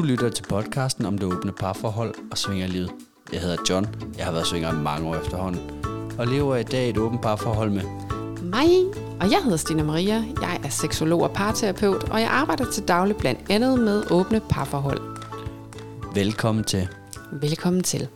Du lytter til podcasten om det åbne parforhold og svingerlivet. Jeg hedder John. Jeg har været svinger i mange år efterhånden. Og lever i dag et åbent parforhold med Mig, og jeg hedder Stina Maria. Jeg er seksolog og parterapeut, og jeg arbejder til daglig blandt andet med åbne parforhold. Velkommen til. Velkommen til.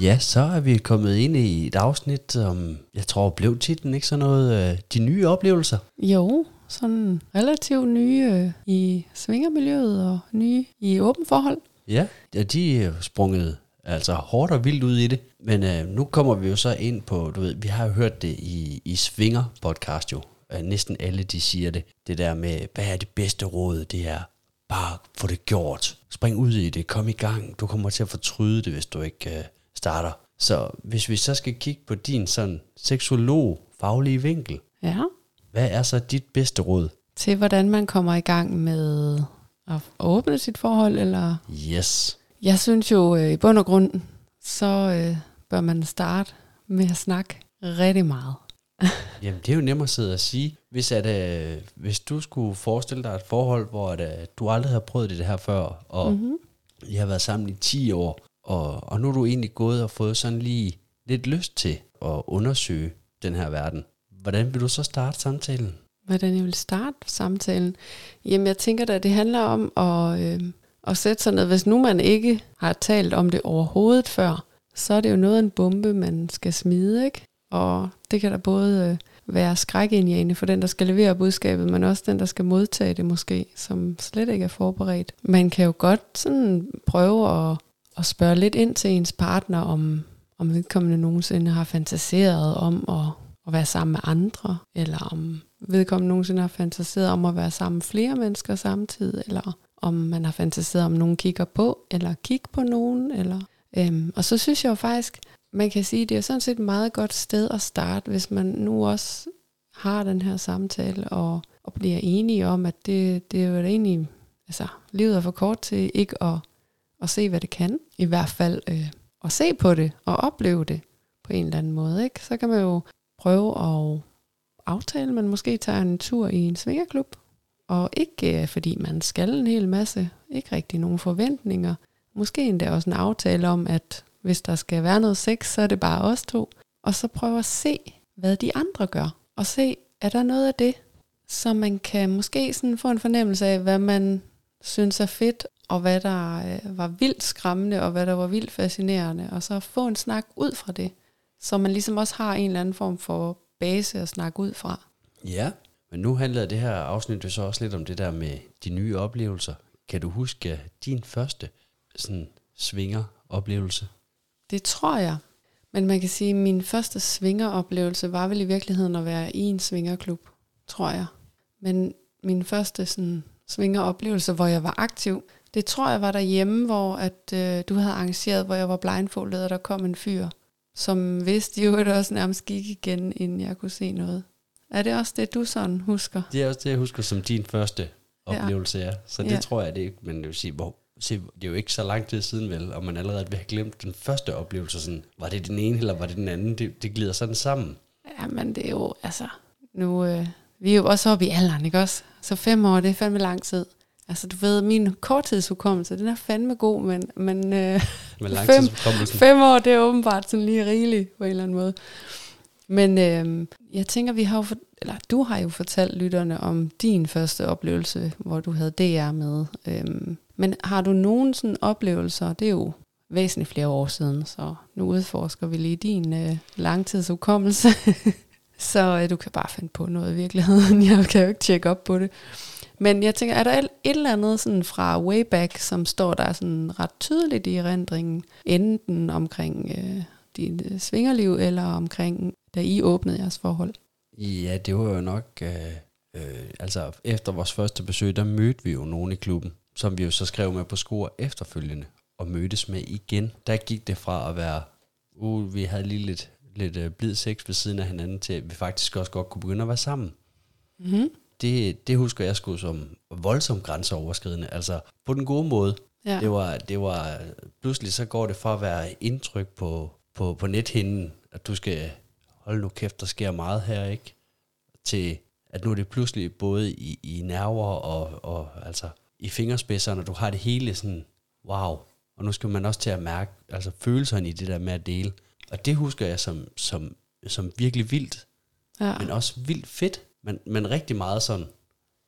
Ja, så er vi kommet ind i et afsnit, som jeg tror blev titlen, ikke sådan noget, øh, de nye oplevelser. Jo, sådan relativt nye øh, i svingermiljøet og nye i åben forhold. Ja, ja de er sprunget altså hårdt og vildt ud i det. Men øh, nu kommer vi jo så ind på, du ved, vi har jo hørt det i, i Svinger podcast jo. Øh, næsten alle de siger det. Det der med, hvad er det bedste råd? Det er bare få det gjort. Spring ud i det, kom i gang. Du kommer til at fortryde det, hvis du ikke øh, starter. Så hvis vi så skal kigge på din sådan seksolog faglige vinkel, Ja. Hvad er så dit bedste råd? Til hvordan man kommer i gang med at åbne sit forhold, eller Yes. Jeg synes jo øh, i bund og grund, så øh, bør man starte med at snakke rigtig meget. Jamen, det er jo nemmere at sidde og sige. Hvis, at, øh, hvis du skulle forestille dig et forhold, hvor at, øh, du aldrig har prøvet det her før, og mm-hmm. I har været sammen i 10 år, og, og nu er du egentlig gået og fået sådan lige lidt lyst til at undersøge den her verden. Hvordan vil du så starte samtalen? Hvordan jeg vil starte samtalen? Jamen jeg tænker da, det handler om at, øh, at sætte sig ned. Hvis nu man ikke har talt om det overhovedet før, så er det jo noget af en bombe, man skal smide, ikke? Og det kan da både øh, være skrækindjagende for den, der skal levere budskabet, men også den, der skal modtage det måske, som slet ikke er forberedt. Man kan jo godt sådan prøve at, at spørge lidt ind til ens partner, om, om vedkommende nogensinde har fantaseret om at, at være sammen med andre, eller om vedkommende nogensinde har fantaseret om at være sammen med flere mennesker samtidig, eller om man har fantaseret om nogen kigger på, eller kigge på nogen. Eller, øhm, og så synes jeg jo faktisk, man kan sige, det er sådan set et meget godt sted at starte, hvis man nu også har den her samtale, og, og bliver enige om, at det, det er jo egentlig, altså livet er for kort til ikke at, at se, hvad det kan. I hvert fald øh, at se på det, og opleve det på en eller anden måde. Ikke? Så kan man jo prøve at aftale, man måske tager en tur i en svingerklub, og ikke øh, fordi man skal en hel masse, ikke rigtig nogen forventninger. Måske endda også en aftale om, at hvis der skal være noget sex, så er det bare os to. Og så prøve at se, hvad de andre gør. Og se, er der noget af det, så man kan måske sådan få en fornemmelse af, hvad man synes er fedt, og hvad der øh, var vildt skræmmende, og hvad der var vildt fascinerende. Og så få en snak ud fra det, så man ligesom også har en eller anden form for base at snakke ud fra. Ja. Men nu handler det her afsnit jo så også lidt om det der med de nye oplevelser. Kan du huske din første sådan svinger-oplevelse? Det tror jeg. Men man kan sige, at min første svingeroplevelse var vel i virkeligheden at være i en svingerklub, tror jeg. Men min første sådan, svingeroplevelse, hvor jeg var aktiv, det tror jeg var derhjemme, hvor at, øh, du havde arrangeret, hvor jeg var blindfoldet, og der kom en fyr, som vidste jo, det også nærmest gik igen, inden jeg kunne se noget. Er det også det, du sådan husker? Det er også det, jeg husker som din første oplevelse, ja. Så det Ja. tror jeg, det er, men jeg vil sige, hvor, se, det er jo ikke så lang tid siden vel, og man allerede vil have glemt den første oplevelse. Sådan, var det den ene, eller var det den anden? Det, det glider sådan sammen. Ja, men det er jo, altså, nu, øh, vi er jo også oppe i alderen, ikke også? Så fem år, det er fandme lang tid. Altså, du ved, min korttidshukommelse, den er fandme god, men, men øh, lang Fem- fem år, det er åbenbart sådan lige rigeligt på en eller anden måde. Men øh, jeg tænker, vi har jo, for, eller du har jo fortalt lytterne om din første oplevelse, hvor du havde DR med. Øh, men har du nogen sådan oplevelser, det er jo væsentligt flere år siden, så nu udforsker vi lige din øh, langtidshukommelse. så øh, du kan bare finde på noget i virkeligheden. Jeg kan jo ikke tjekke op på det. Men jeg tænker, er der et eller andet sådan fra way back, som står der sådan ret tydeligt i erindringen, enten omkring øh, dit øh, svingerliv, eller omkring, da I åbnede jeres forhold? Ja, det var jo nok... Øh, øh, altså, efter vores første besøg, der mødte vi jo nogen i klubben, som vi jo så skrev med på score efterfølgende, og mødtes med igen. Der gik det fra at være... Uh, vi havde lige lidt, lidt øh, blid sex ved siden af hinanden, til at vi faktisk også godt kunne begynde at være sammen. Mm-hmm. Det, det husker jeg sgu som voldsomt grænseoverskridende. Altså, på den gode måde. Ja. Det var, det var, pludselig så går det fra at være indtryk på, på, på nethinden, at du skal, hold nu kæft, der sker meget her, ikke? Til, at nu er det pludselig både i, i nerver og, og altså i fingerspidserne, du har det hele sådan wow. Og nu skal man også til at mærke altså følelserne i det der med at dele. Og det husker jeg som, som, som virkelig vildt, Ja. men også vildt fedt, men, men rigtig meget sådan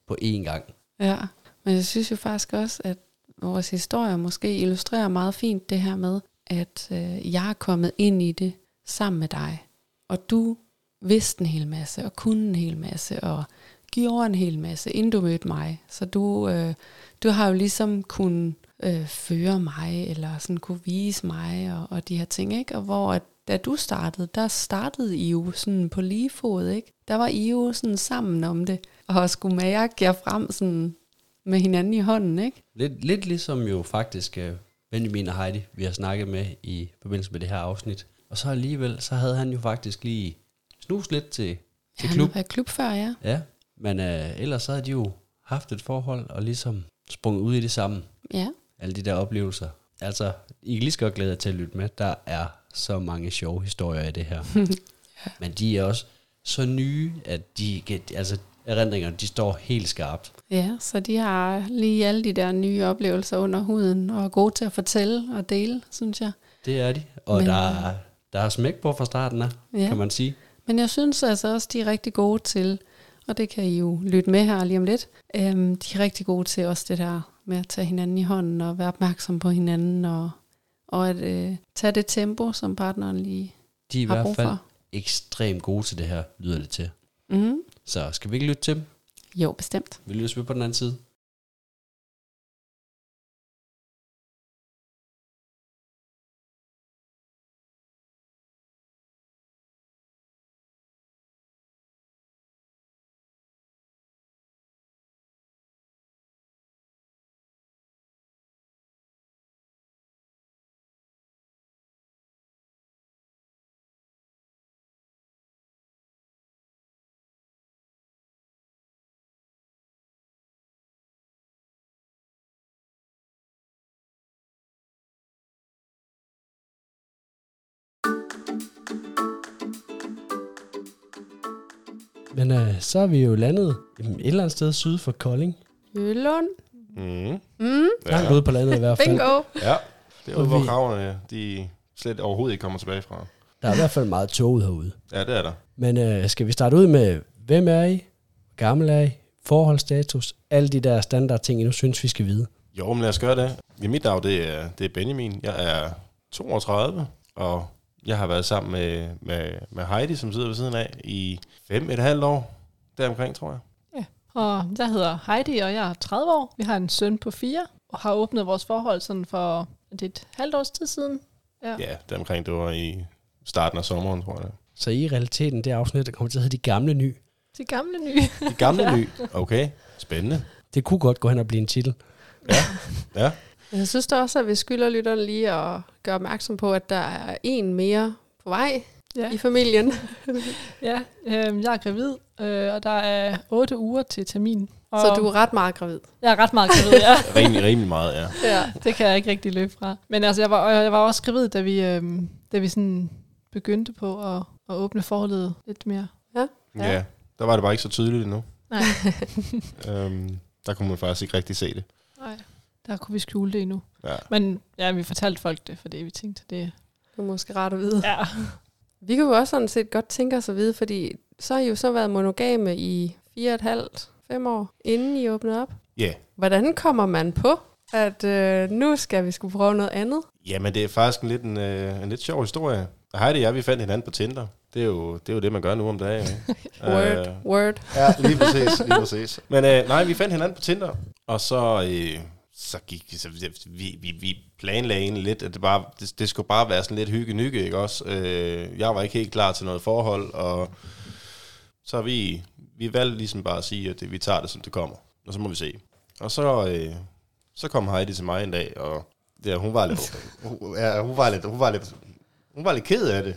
på én gang. Ja, men jeg synes jo faktisk også, at vores historie måske illustrerer meget fint det her med, at øh, jeg er kommet ind i det sammen med dig, og du vidste en hel masse, og kunne en hel masse, og gjorde en hel masse, inden du mødte mig. Så du, øh, du har jo ligesom kunnet øh, føre mig, eller sådan kunne vise mig, og, og de her ting, ikke? Og hvor at, da du startede, der startede I jo sådan på lige fod, ikke? Der var I jo sådan sammen om det, og skulle mærke jer frem sådan med hinanden i hånden, ikke? Lidt, lidt ligesom jo faktisk uh, Benjamin og Heidi, vi har snakket med i forbindelse med det her afsnit. Og så alligevel, så havde han jo faktisk lige snus lidt til, til Han klub. har været klub før, ja. Ja, men uh, ellers så havde de jo haft et forhold og ligesom sprunget ud i det sammen. Ja, Alle de der oplevelser. Altså, I kan lige så godt glæde jer til at lytte med. Der er så mange sjove historier i det her. Men de er også så nye, at de, altså, erindringerne, de står helt skarpt. ja, så de har lige alle de der nye oplevelser under huden, og er gode til at fortælle og dele, synes jeg. Det er de. Og Men, der, er, der er smæk på fra starten af, Ja. ja. kan man sige. Men jeg synes altså også, de er rigtig gode til, og det kan I jo lytte med her lige om lidt, øhm, de er rigtig gode til også det der med at tage hinanden i hånden og være opmærksom på hinanden, og, og at øh, tage det tempo, som partneren lige De er i har hvert fald for. ekstremt gode til det her, lyder det til. Mm. Så skal vi ikke lytte til dem? Jo, bestemt. Vi lytter med på den anden side. Men øh, så er vi jo landet jamen, et eller andet sted syd for Kolding. Jylund. Mm. Mm. Langt ude på landet i hvert fald. Bingo. Ja, det er jo, hvor vi- kravene de slet overhovedet ikke kommer tilbage fra. Der er i hvert fald meget tog herude. Ja, det er der. Men øh, skal vi starte ud med, hvem er I? Gammel er I? Forholdsstatus? Alle de der standard ting, I nu synes, vi skal vide. Jo, men lad os gøre det. Ja, mit navn, det er, det er Benjamin. Jeg er 32, og jeg har været sammen med, med, med Heidi, som sidder ved siden af, i fem et halvt år. Deromkring, tror jeg. Og jeg hedder Heidi, og jeg er 30 år. Vi har en søn på 4, og har åbnet vores forhold sådan for det et halvt års tid siden. Ja. Ja, deromkring, det var i starten af sommeren, tror jeg. Så I realiteten, det afsnit, der kommer til at hedde De Gamle Ny. De gamle nye. De gamle Ja. ny. Okay, spændende. Det kunne godt gå hen og blive en titel. Ja, Jeg synes da også, at vi skylder lytterne lige at gøre opmærksom på, at der er en mere på vej Ja, i familien. ja øh, jeg er gravid, øh, og der er 8 uger til termin. Og Så du er ret meget gravid. Jeg er ret meget gravid, ja. rimelig, rimelig meget, ja. Ja. Det kan jeg ikke rigtig løbe fra. Men altså, jeg var, jeg var også gravid, da vi, øh, da vi sådan begyndte på at, at åbne forholdet lidt mere. ja. Ja, der var det bare ikke så tydeligt endnu. Nej, Øhm, der kunne man faktisk ikke rigtig se det. nej. Der kunne vi skjule det endnu. Ja. Men ja, vi fortalte folk det, fordi vi tænkte, det Det er måske rart at vide. ja. Vi kan jo også sådan set godt tænke os at vide, fordi så har I jo så været monogame i fire og et halvt, fem år, inden I åbnede op. Ja, Hvordan kommer man på, at øh, nu skal vi skulle prøve noget andet? Jamen, det er faktisk en lidt, en, øh, en lidt sjov historie. Heidi og jeg, vi fandt hinanden på Tinder. Det er jo det, er jo det man gør nu om dagen. ikke? Word, Øh, word. ja, lige præcis, lige præcis. Men øh, nej, vi fandt hinanden på Tinder, og så, øh, så gik så vi, vi, vi planlagde egentlig lidt, at det, bare, det, det skulle bare være sådan lidt hygge-nygge, ikke også? Øh, jeg var ikke helt klar til noget forhold, og så vi, vi valgte ligesom bare at sige, at det, vi tager det, som det kommer, og så må vi se. Og så, øh, så kom Heidi til mig en dag, og ja, hun var lidt, hun, ja, hun var lidt, hun var lidt, hun var lidt ked af det,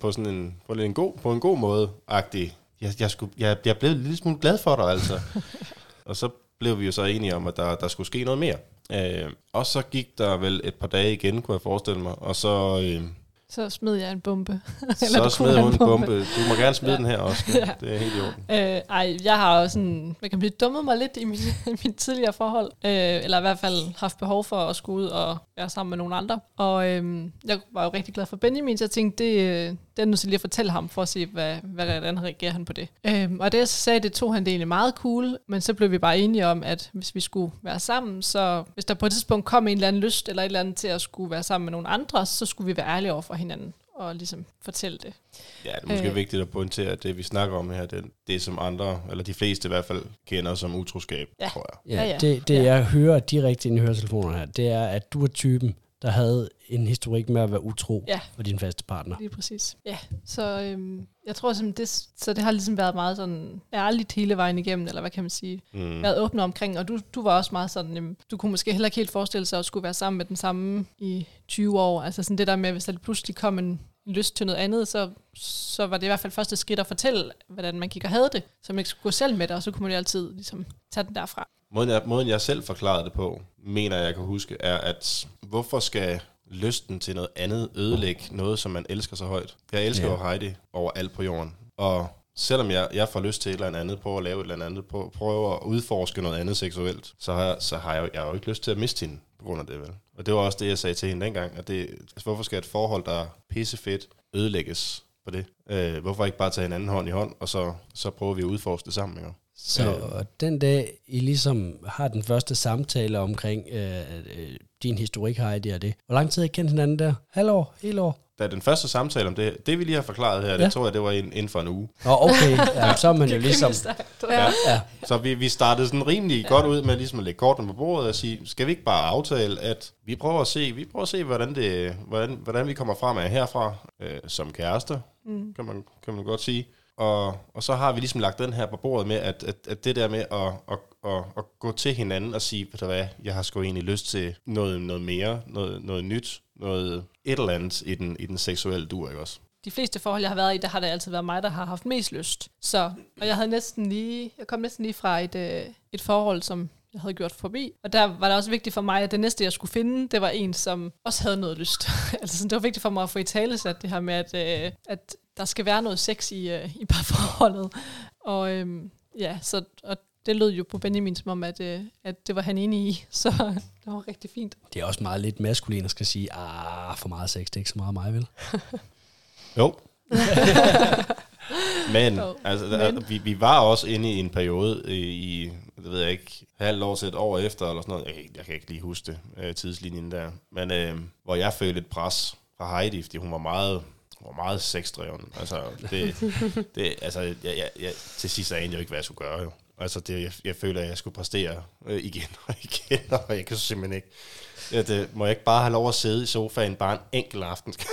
på sådan en, på en god, på en god måde, agtig. Jeg, jeg, skulle, jeg, jeg blev lidt smule glad for dig, altså. og så blev vi jo så enige om, at der, der skulle ske noget mere. Øh, og så gik der vel et par dage igen, kunne jeg forestille mig, og så, øh, Så smed jeg en bombe. så du smed hun en en bombe. Du må gerne smide Ja. den her også. Ja. Det er helt i orden. Øh, ej, jeg har jo sådan, hvad kan sige, dummet mig lidt i min, min tidligere forhold. Øh, eller i hvert fald haft behov for at skulle ud og være sammen med nogle andre. Og øhm, jeg var jo rigtig glad for Benjamin, så jeg tænkte, det, øh, det er nødt til lige at fortælle ham, for at se, hvad, hvad, hvordan reagerer han på det. Øhm, og det jeg så sagde, det tog han det egentlig meget cool, men så blev vi bare enige om, at hvis vi skulle være sammen, så hvis der på et tidspunkt kom en eller anden lyst, eller et eller andet til at skulle være sammen med nogle andre, så skulle vi være ærlige over for hinanden og ligesom fortælle det. Ja, det er måske Øh. vigtigt at pointere, at det vi snakker om her, det er det som andre, eller de fleste i hvert fald, kender som utroskab, Ja. tror jeg. Ja, Ja, ja. Det, det Ja. jeg hører direkte ind i høretelefonerne her, det er, at du er typen, der havde en historik med at være utro Ja. for din faste partner. Lige præcis. Ja, så øhm, jeg tror simpelthen, det, så det har ligesom været meget sådan ærligt hele vejen igennem, eller hvad kan man sige, Mm. været åbne omkring, og du, du var også meget sådan, jamen, du kunne måske heller ikke helt forestille sig at skulle være sammen med den samme i 20 år, altså sådan det der med, hvis der pludselig kom en lyst til noget andet, så, så var det i hvert fald første skridt at fortælle, hvordan man gik og havde det, så man ikke skulle gå selv med det, og så kunne man jo altid ligesom tage den derfra. Måden jeg, måden jeg selv forklarede det på, mener jeg kan huske, er, at hvorfor skal lysten til noget andet ødelægge noget, som man elsker så højt? Jeg elsker Ja. jo Heidi over alt på jorden. Og selvom jeg, jeg får lyst til et eller andet, prøver at lave et eller andet, prøver, at udforske noget andet seksuelt, så har, så har jeg, jo- jeg har jo ikke lyst til at miste hende på grund af det, vel? Og det var også det, jeg sagde til hende dengang, at det, altså, hvorfor skal et forhold, der er pissefedt, ødelægges på det? Øh, hvorfor ikke bare tage hinanden hånd i hånd, og så, så prøver vi at udforske det sammen, ikke? Så Øh. den dag, I ligesom har den første samtale omkring øh, øh, din historik, Heidi, og det. Hvor lang tid har I kendt hinanden der? Halvår? Hele år? Da den første samtale om det, det vi lige har forklaret her, ja. Det tror jeg, det var inden, inden for en uge. Nå, okay. Ja, så er man jo ligesom... Ja. Ja. Så vi, vi startede sådan rimelig ja. godt ud med ligesom at lægge kortene på bordet og sige, skal vi ikke bare aftale, at vi prøver at se, vi prøver at se hvordan, det, hvordan, hvordan vi kommer fremad herfra øh, som kærester, mm. kan, man, kan man godt sige. Og, og så har vi ligesom lagt den her på bordet med, at, at, at det der med at, at, at, at gå til hinanden og sige, ved du hvad, jeg har sgu egentlig lyst til noget, noget mere, noget, noget nyt, noget et eller andet i den, i den seksuelle dur, ikke også? de fleste forhold, jeg har været i, der har det altid været mig, der har haft mest lyst. Så, og jeg havde næsten lige, jeg kom næsten lige fra et, øh, et forhold, som jeg havde gjort forbi. Og der var det også vigtigt for mig, at det næste, jeg skulle finde, det var en, som også havde noget lyst. altså sådan, det var vigtigt for mig at få i tale sat det her med, at, øh, at der skal være noget sex i, øh, i parforholdet. Og øh, ja, så og det lød jo på Benjamin som om, at, øh, at det var han enig i. Så det var rigtig fint. Det er også meget lidt maskulin at skal sige, ah, for meget sex, det er ikke så meget mig, vel? Jo. Men, Jo, altså, men. Der, vi, vi var også inde i en periode i, i det ved jeg ikke, halvt år til et år efter, eller sådan noget. Jeg, jeg kan ikke lige huske det, øh, tidslinjen der. Men øh, hvor jeg følte et pres fra Heidi, fordi hun var meget, hun var meget sexdreven. Altså, det, det, altså jeg, jeg, jeg, til sidst anede jeg jo ikke, hvad jeg skulle gøre. Jo. Altså, det, jeg, jeg føler, at jeg skulle præstere øh, igen og igen, og jeg kan simpelthen ikke. Ja, det, må jeg ikke bare have lov at sidde i sofaen bare en enkelt aften?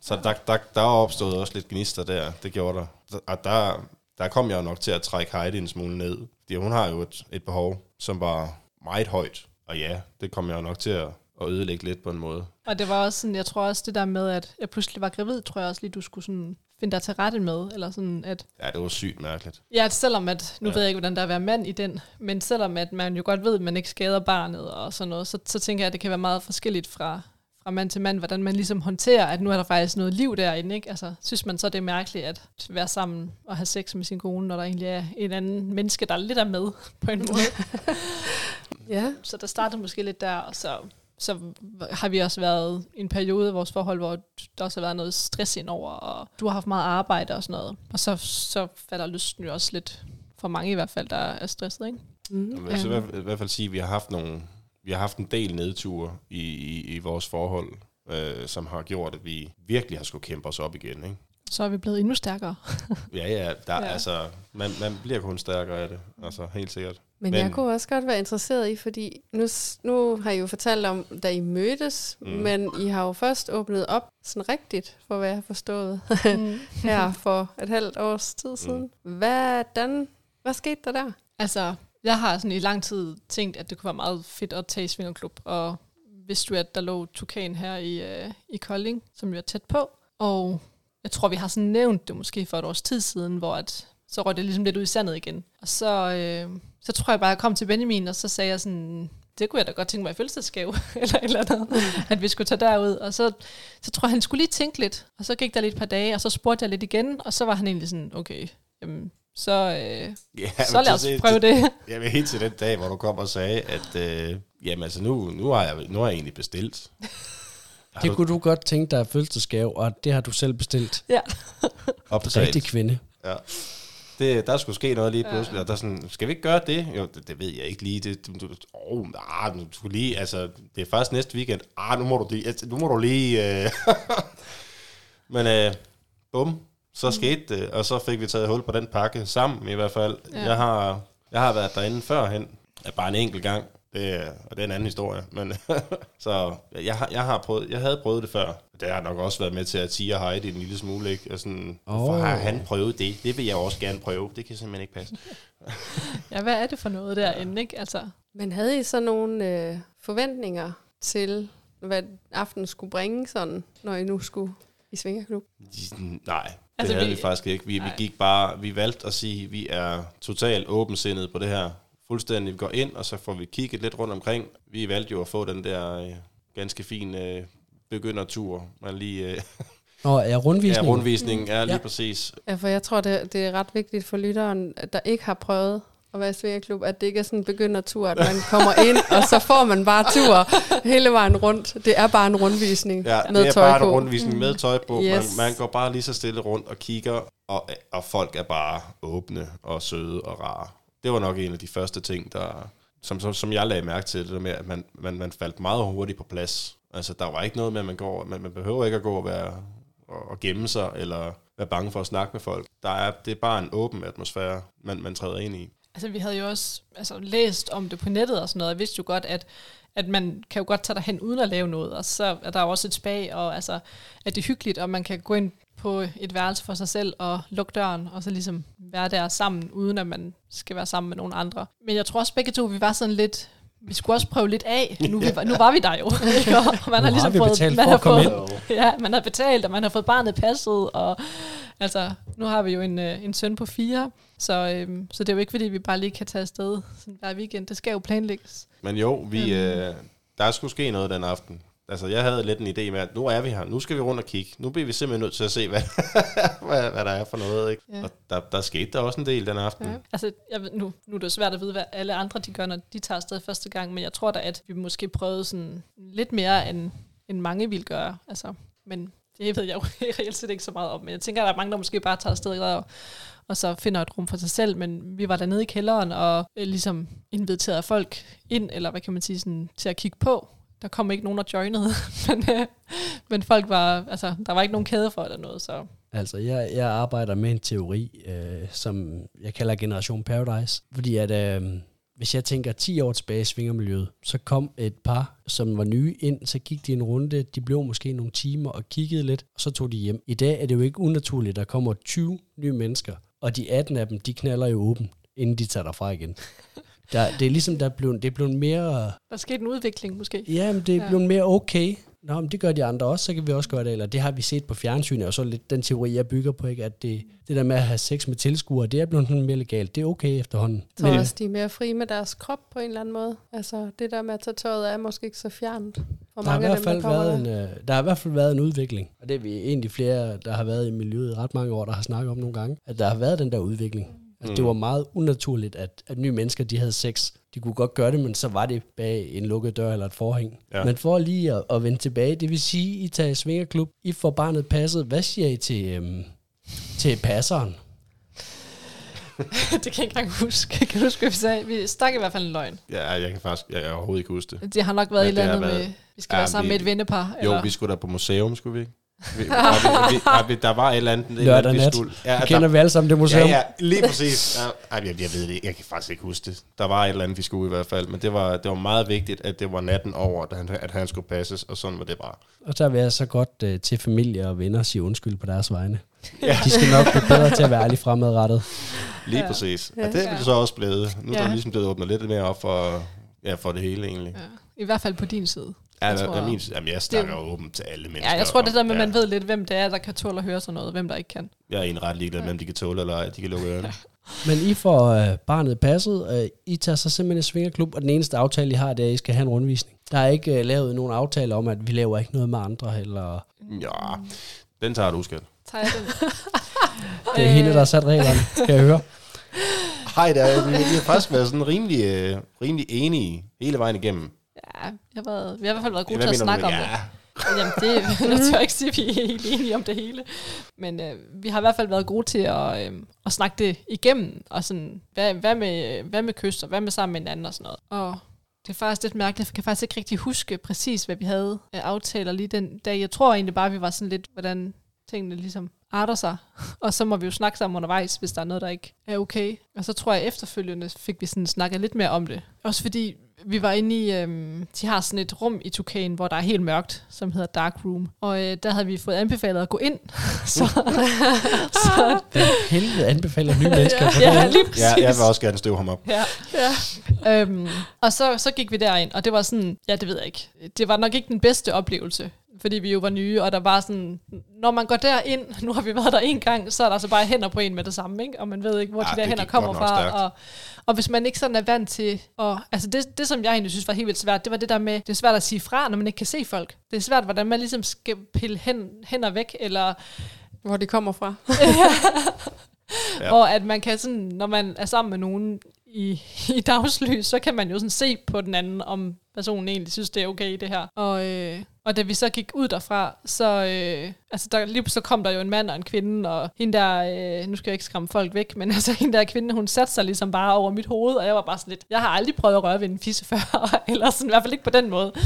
Så der, der, der er opstået også lidt gnister der. Det gjorde der. Og der, der kom jeg nok til at trække Heidi en smule ned. Fordi hun har jo et, et behov, som var meget højt. Og ja, det kom jeg nok til at, at ødelægge lidt på en måde. Og det var også sådan, jeg tror også det der med, at jeg pludselig var gravid, tror jeg også lige, du skulle sådan finde dig til rette med, eller sådan at, Ja, det var sygt mærkeligt. ja, at selvom at, nu Ja. ja. ved jeg ikke, hvordan der er at være mand i den, men selvom at man jo godt ved, at man ikke skader barnet og sådan noget, så, så tænker jeg, at det kan være meget forskelligt fra, fra mand til mand, hvordan man ligesom håndterer, at nu er der faktisk noget liv derinde, ikke? Altså, synes man så, det er mærkeligt at være sammen og have sex med sin kone, når der egentlig er en anden menneske, der lidt er med på en måde. Ja. Så der startede måske lidt der, og så, så har vi også været i en periode i vores forhold, hvor der også har været noget stress indover, og du har haft meget arbejde og sådan noget. Og så, så falder lysten jo også lidt for mange i hvert fald, der er stresset, ikke? Mm. Jeg vil altså i, hvert, fald- i hvert fald sige, at vi har haft nogle, vi har haft en del nedture i, i, i vores forhold, øh, som har gjort, at vi virkelig har skulle kæmpe os op igen. Ikke? Så er vi blevet endnu stærkere. Ja, ja, der, ja. Ja. Altså, man, man bliver kun stærkere af det. Altså, helt sikkert. Men, Men- jeg kunne også godt være interesseret i, fordi nu, nu har I jo fortalt om, da I mødtes, Mm. mm. men I har jo først åbnet op sådan rigtigt, for hvad jeg har forstået, mm. her for et halvt års tid siden. Hvordan, hvad skete der der? Altså, jeg har sådan i lang tid tænkt, at det kunne være meget fedt at tage i Svingerklub, og vidste du, at der lå Tukan her i, øh, i Kolding, som jo er tæt på. Og jeg tror, vi har sådan nævnt det måske for et års tid siden, hvor at, så røg det ligesom lidt ud i sandet igen. Og så, øh, så tror jeg bare, jeg kom til Benjamin, og så sagde jeg sådan, det kunne jeg da godt tænke mig i fødselsdagsgave, eller et eller andet, at vi skulle tage derud. Og så, så tror jeg, han skulle lige tænke lidt, og så gik der lidt et par dage, og så spurgte jeg lidt igen, og så var han egentlig sådan, okay, jamen, så, øh, Ja, så lad os prøve det. Jeg vil helt til den dag, hvor du kom og sagde, at øh, jamen, altså, nu, nu, har jeg, nu har jeg egentlig bestilt. Har Det du kunne du godt tænke dig fødselsdagsgave, og det har du selv bestilt. Ja. optalt? Rigtig kvinde. Ja. Det, der skulle ske noget lige pludselig, ja. og der er sådan, skal vi ikke gøre det? Jo, det, det ved jeg ikke lige. Det, du, oh, ah, du skulle lige, altså, det er først næste weekend. Ah, nu må du lige, altså, nu må du lige... Øh. Men øh, bum, så mm. skete det, og så fik vi taget hul på den pakke sammen i hvert fald. Ja. Jeg, har, jeg har været derinde førhen, bare en enkelt gang, det, er- og det er en anden historie. Men, så jeg, jeg, har prøvet, jeg havde prøvet det før. Det har nok også været med til at tige Heidi en lille smule. Ikke? Og sådan, hvorfor Åh. har han prøvet det? Det vil jeg også gerne prøve. Det kan simpelthen ikke passe. Ja, hvad er det for noget derinde, ikke? Altså, Men havde I så nogle øh, forventninger til, hvad aftenen skulle bringe sådan, når I nu skulle i Svingerklub? Nej, det Altså, havde vi- vi, faktisk ikke. Vi, vi gik bare, vi valgte at sige, at vi er totalt åbensindet på det her. Fuldstændig, vi går ind, og så får vi kigget lidt rundt omkring. Vi valgte jo at få den der øh, ganske fin øh, begyndertur. Man lige, øh, Nå, er ja, rundvisning? rundvisningen er lige Ja. præcis. Ja, for jeg tror, det, det er ret vigtigt for lytteren, der ikke har prøvet at være i Svingerklub, at det ikke er sådan en begyndertur, at man kommer ind, og så får man bare tur hele vejen rundt. Det er bare en rundvisning Ja, med det er tøj bare på. en rundvisning med tøj på. Yes. Man, man går bare lige så stille rundt og kigger, og, og folk er bare åbne og søde og rare. Det var nok en af de første ting, der, som, som, som jeg lagde mærke til, det der med, at man, man, man faldt meget hurtigt på plads. Altså, der var ikke noget med, at man går, man, man behøver ikke at gå og være og, og gemme sig, eller være bange for at snakke med folk. Der er, det er bare en åben atmosfære, man, man træder ind i. Altså, vi havde jo også altså, læst om det på nettet og sådan noget. og vidste jo godt, at, at man kan jo godt tage derhen uden at lave noget. Og så er der jo også et spag, og altså, at det er hyggeligt, og man kan gå ind på et værelse for sig selv og lukke døren, og så ligesom være der sammen, uden at man skal være sammen med nogen andre. Men jeg tror også begge to, vi var sådan lidt... Vi skulle også prøve lidt af. Nu, vi var, nu var vi der jo. Og man Nu har vi betalt man for har at komme fået, Ja, man har betalt, og man har fået barnet passet, og altså, nu har vi jo en, øh, en søn på fire, så, øhm, så det er jo ikke, fordi vi bare lige kan tage afsted sådan hver weekend. Det skal jo planlægges. Men jo, vi, øh, der skulle ske noget den aften. Altså, jeg havde lidt en idé med, at nu er vi her. Nu skal vi rundt og kigge. Nu bliver vi simpelthen nødt til at se, hvad, hvad, hvad der er for noget. Ikke? Ja. Og der, der skete der også en del den aften. Ja. Altså, jeg, nu, nu er det jo svært at vide, hvad alle andre de gør, når de tager afsted første gang, men jeg tror da, at vi måske prøvede sådan lidt mere, end, end mange ville gøre. Altså, men det ved jeg jo reelt set ikke så meget om. Men jeg tænker, at der er mange, der måske bare tager afsted og, og så finder et rum for sig selv. Men vi var dernede i kælderen og øh, ligesom inviterede folk ind, eller hvad kan man sige, sådan, til at kigge på. Der kom ikke nogen, der joinede, men, øh, men folk var, altså, der var ikke nogen kæde for eller noget, så Altså, jeg, jeg arbejder med en teori, øh, som jeg kalder Generation Paradise. Fordi at, øh, hvis jeg tænker 10 år tilbage i svingermiljøet, så kom et par, som var nye ind, så gik de en runde, de blev måske nogle timer og kiggede lidt, og så tog de hjem. I dag er det jo ikke unaturligt, der kommer 20 nye mennesker, og de 18 af dem, de knaller jo åben, inden de tager derfra igen. Der, det er ligesom, der er blevet, det er blevet mere der skete en udvikling måske. Ja, men det er Ja. blevet mere okay. Nå, men det gør de andre også, så kan vi også gøre det. Eller det har vi set på fjernsyn, og så lidt den teori, jeg bygger på, ikke? at det, det der med at have sex med tilskuere, det er blevet sådan mere legalt. Det er okay efterhånden. Jeg tror også, de er mere fri med deres krop på en eller anden måde. Altså, det der med at tage tøjet af, er måske ikke så fjernt for der har, i mange hvert dem, fald der kommer været der. en, øh, der har i hvert fald været en udvikling. Og det er vi egentlig flere, der har været i miljøet i ret mange år, der har snakket om nogle gange, at der har været den der udvikling. Altså, det Mm. var meget unaturligt, at, at nye mennesker de havde sex. De kunne godt gøre det, men så var det bag en lukket dør eller et forhæng. Ja. Men for lige at, at vende tilbage, det vil sige, I tager i svingerklub, I får barnet passet. Hvad siger I til, øhm, til passeren? det kan jeg ikke engang huske. Kan du huske, hvad vi sagde? Vi stak i hvert fald en løgn. Ja, jeg kan faktisk jeg kan overhovedet ikke huske det. Det har nok været Ja, et eller det andet været- med, vi skal Ja, være sammen vi- med et vennepar. Jo, eller? vi skulle da på museum, skulle vi ikke? Vi, ja, vi, vi, ja, vi, der var et eller andet, Lørdag vi nat. skulle. Ja, Ja, kender der, vi alle sammen det museum? ja, ja, lige præcis. Ja, ej, jeg, jeg ved det ikke. Jeg kan faktisk ikke huske det. Der var et eller andet, vi skulle i hvert fald. Men det var, det var meget vigtigt, at det var natten over, at han, at han skulle passes, og sådan var det bare. Og så vil jeg så godt uh, til familie og venner sige undskyld på deres vegne. Ja. De skal nok blive bedre til at være ærlig fremadrettet. Lige Ja. præcis. Ja. Ja, det er det så også blevet. Nu er Ja. der ligesom blevet åbnet lidt mere op for, ja, for det hele egentlig. Ja, I hvert fald på din side. Ja, Jeg jeg, min, jamen, jeg snakker jo åbent til alle mennesker. Ja, jeg tror det der med, at ja, man ved lidt, hvem det er, der kan tåle at høre sådan noget, og hvem der ikke kan. Jeg er en ret ligeglad med, om de kan tåle eller ej. De kan lukke ørerne. Men I får øh, barnet passet, øh, I tager så simpelthen i svingerklub, og den eneste aftale, I har, det er, at I skal have en rundvisning. Der er ikke øh, lavet nogen aftale om, at vi laver ikke noget med andre, eller Ja, den tager du, skat. Tager jeg den? det er hende, der har sat reglerne, kan jeg høre. Hej, der, vi, vi har faktisk været sådan rimelig, øh, rimelig enige hele vejen igennem. Ja, jeg har, været, vi har i hvert fald været gode til at snakke om det. ja. Jamen, det jeg tør ikke sige, at vi er helt enige om det hele. Men øh, vi har i hvert fald været gode til at, øh, at snakke det igennem. Og sådan, hvad, hvad, med, hvad med kyst, og hvad med sammen med hinanden og sådan noget. Og det er faktisk lidt mærkeligt, for jeg kan faktisk ikke rigtig huske præcis, hvad vi havde af aftaler lige den dag. Jeg tror egentlig bare, vi var sådan lidt, hvordan tingene ligesom arter sig. Og så må vi jo snakke sammen undervejs, hvis der er noget, der ikke er okay. Og så tror jeg efterfølgende fik vi sådan snakket lidt mere om det. Også fordi vi var inde i, øhm, de har sådan et rum i Tukan, hvor der er helt mørkt, som hedder Dark Room. Og øh, der havde vi fået anbefalet at gå ind. så, så Hvad helvede anbefaler nye mennesker på ja, det? lige præcis. Ja, jeg vil også gerne støve ham op. Ja, ja. Øhm, og så, så gik vi derind, og det var sådan, ja, det ved jeg ikke. Det var nok ikke den bedste oplevelse, fordi vi jo var nye, og der var sådan, når man går derind, nu har vi været der en gang, så er der så bare hænder på en med det samme, ikke? og man ved ikke, hvor Ja, de der det hænder kommer fra. Og, og hvis man ikke sådan er vant til, og, altså det, det, som jeg egentlig synes var helt vildt svært, det var det der med, det er svært at sige fra, når man ikke kan se folk. Det er svært, hvordan man ligesom skal pille hen, hænder væk, eller Hvor de kommer fra. Ja. Og at man kan sådan, når man er sammen med nogen i, i dagslys, så kan man jo sådan se på den anden, om personen egentlig synes, det er okay, det her. Og, øh, og da vi så gik ud derfra, så, øh, altså der, lige så kom der jo en mand og en kvinde, og hende der, øh, nu skal jeg ikke skræmme folk væk, men altså hende der kvinde, hun satte sig ligesom bare over mit hoved, og jeg var bare sådan lidt, jeg har aldrig prøvet at røre ved en fisse før, eller sådan, i hvert fald ikke på den måde. Øh,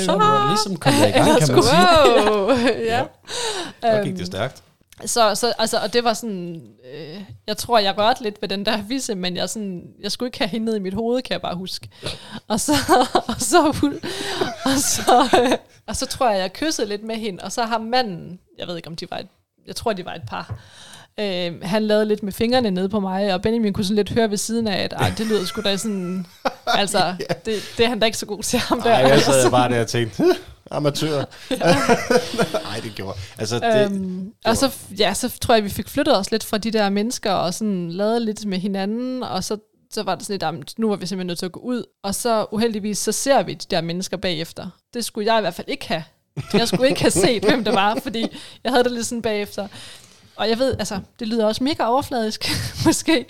Så er du ligesom kommet i gang, kan man sige. Wow. ja. Så gik Øhm, det stærkt. Så, så altså, og det var sådan, øh, jeg tror, jeg rørte lidt ved den der visse, men jeg, sådan, jeg skulle ikke have hende ned i mit hoved, kan jeg bare huske. Og så, og så, og så, øh, og så tror jeg, jeg kyssede lidt med hende, og så har manden, jeg ved ikke, om de var et, jeg tror, de var et par, Øh, han lavede lidt med fingrene nede på mig, og Benjamin kunne sådan lidt høre ved siden af, at det lyder sgu da sådan... Altså, det, det er han da ikke så god til ham der. Ej, jeg sad bare der og tænkte, amatør. Nej, det gjorde. Altså, det, øhm, og så, ja, så tror jeg, vi fik flyttet os lidt fra de der mennesker, og sådan lavet lidt med hinanden, og så, så var det sådan lidt, "Jamen, nu var vi simpelthen nødt til at gå ud. Og så uheldigvis, så ser vi de der mennesker bagefter. Det skulle jeg i hvert fald ikke have. Jeg skulle ikke have set, hvem det var, fordi jeg havde det lidt sådan bagefter. Og jeg ved, altså, det lyder også mega overfladisk, måske.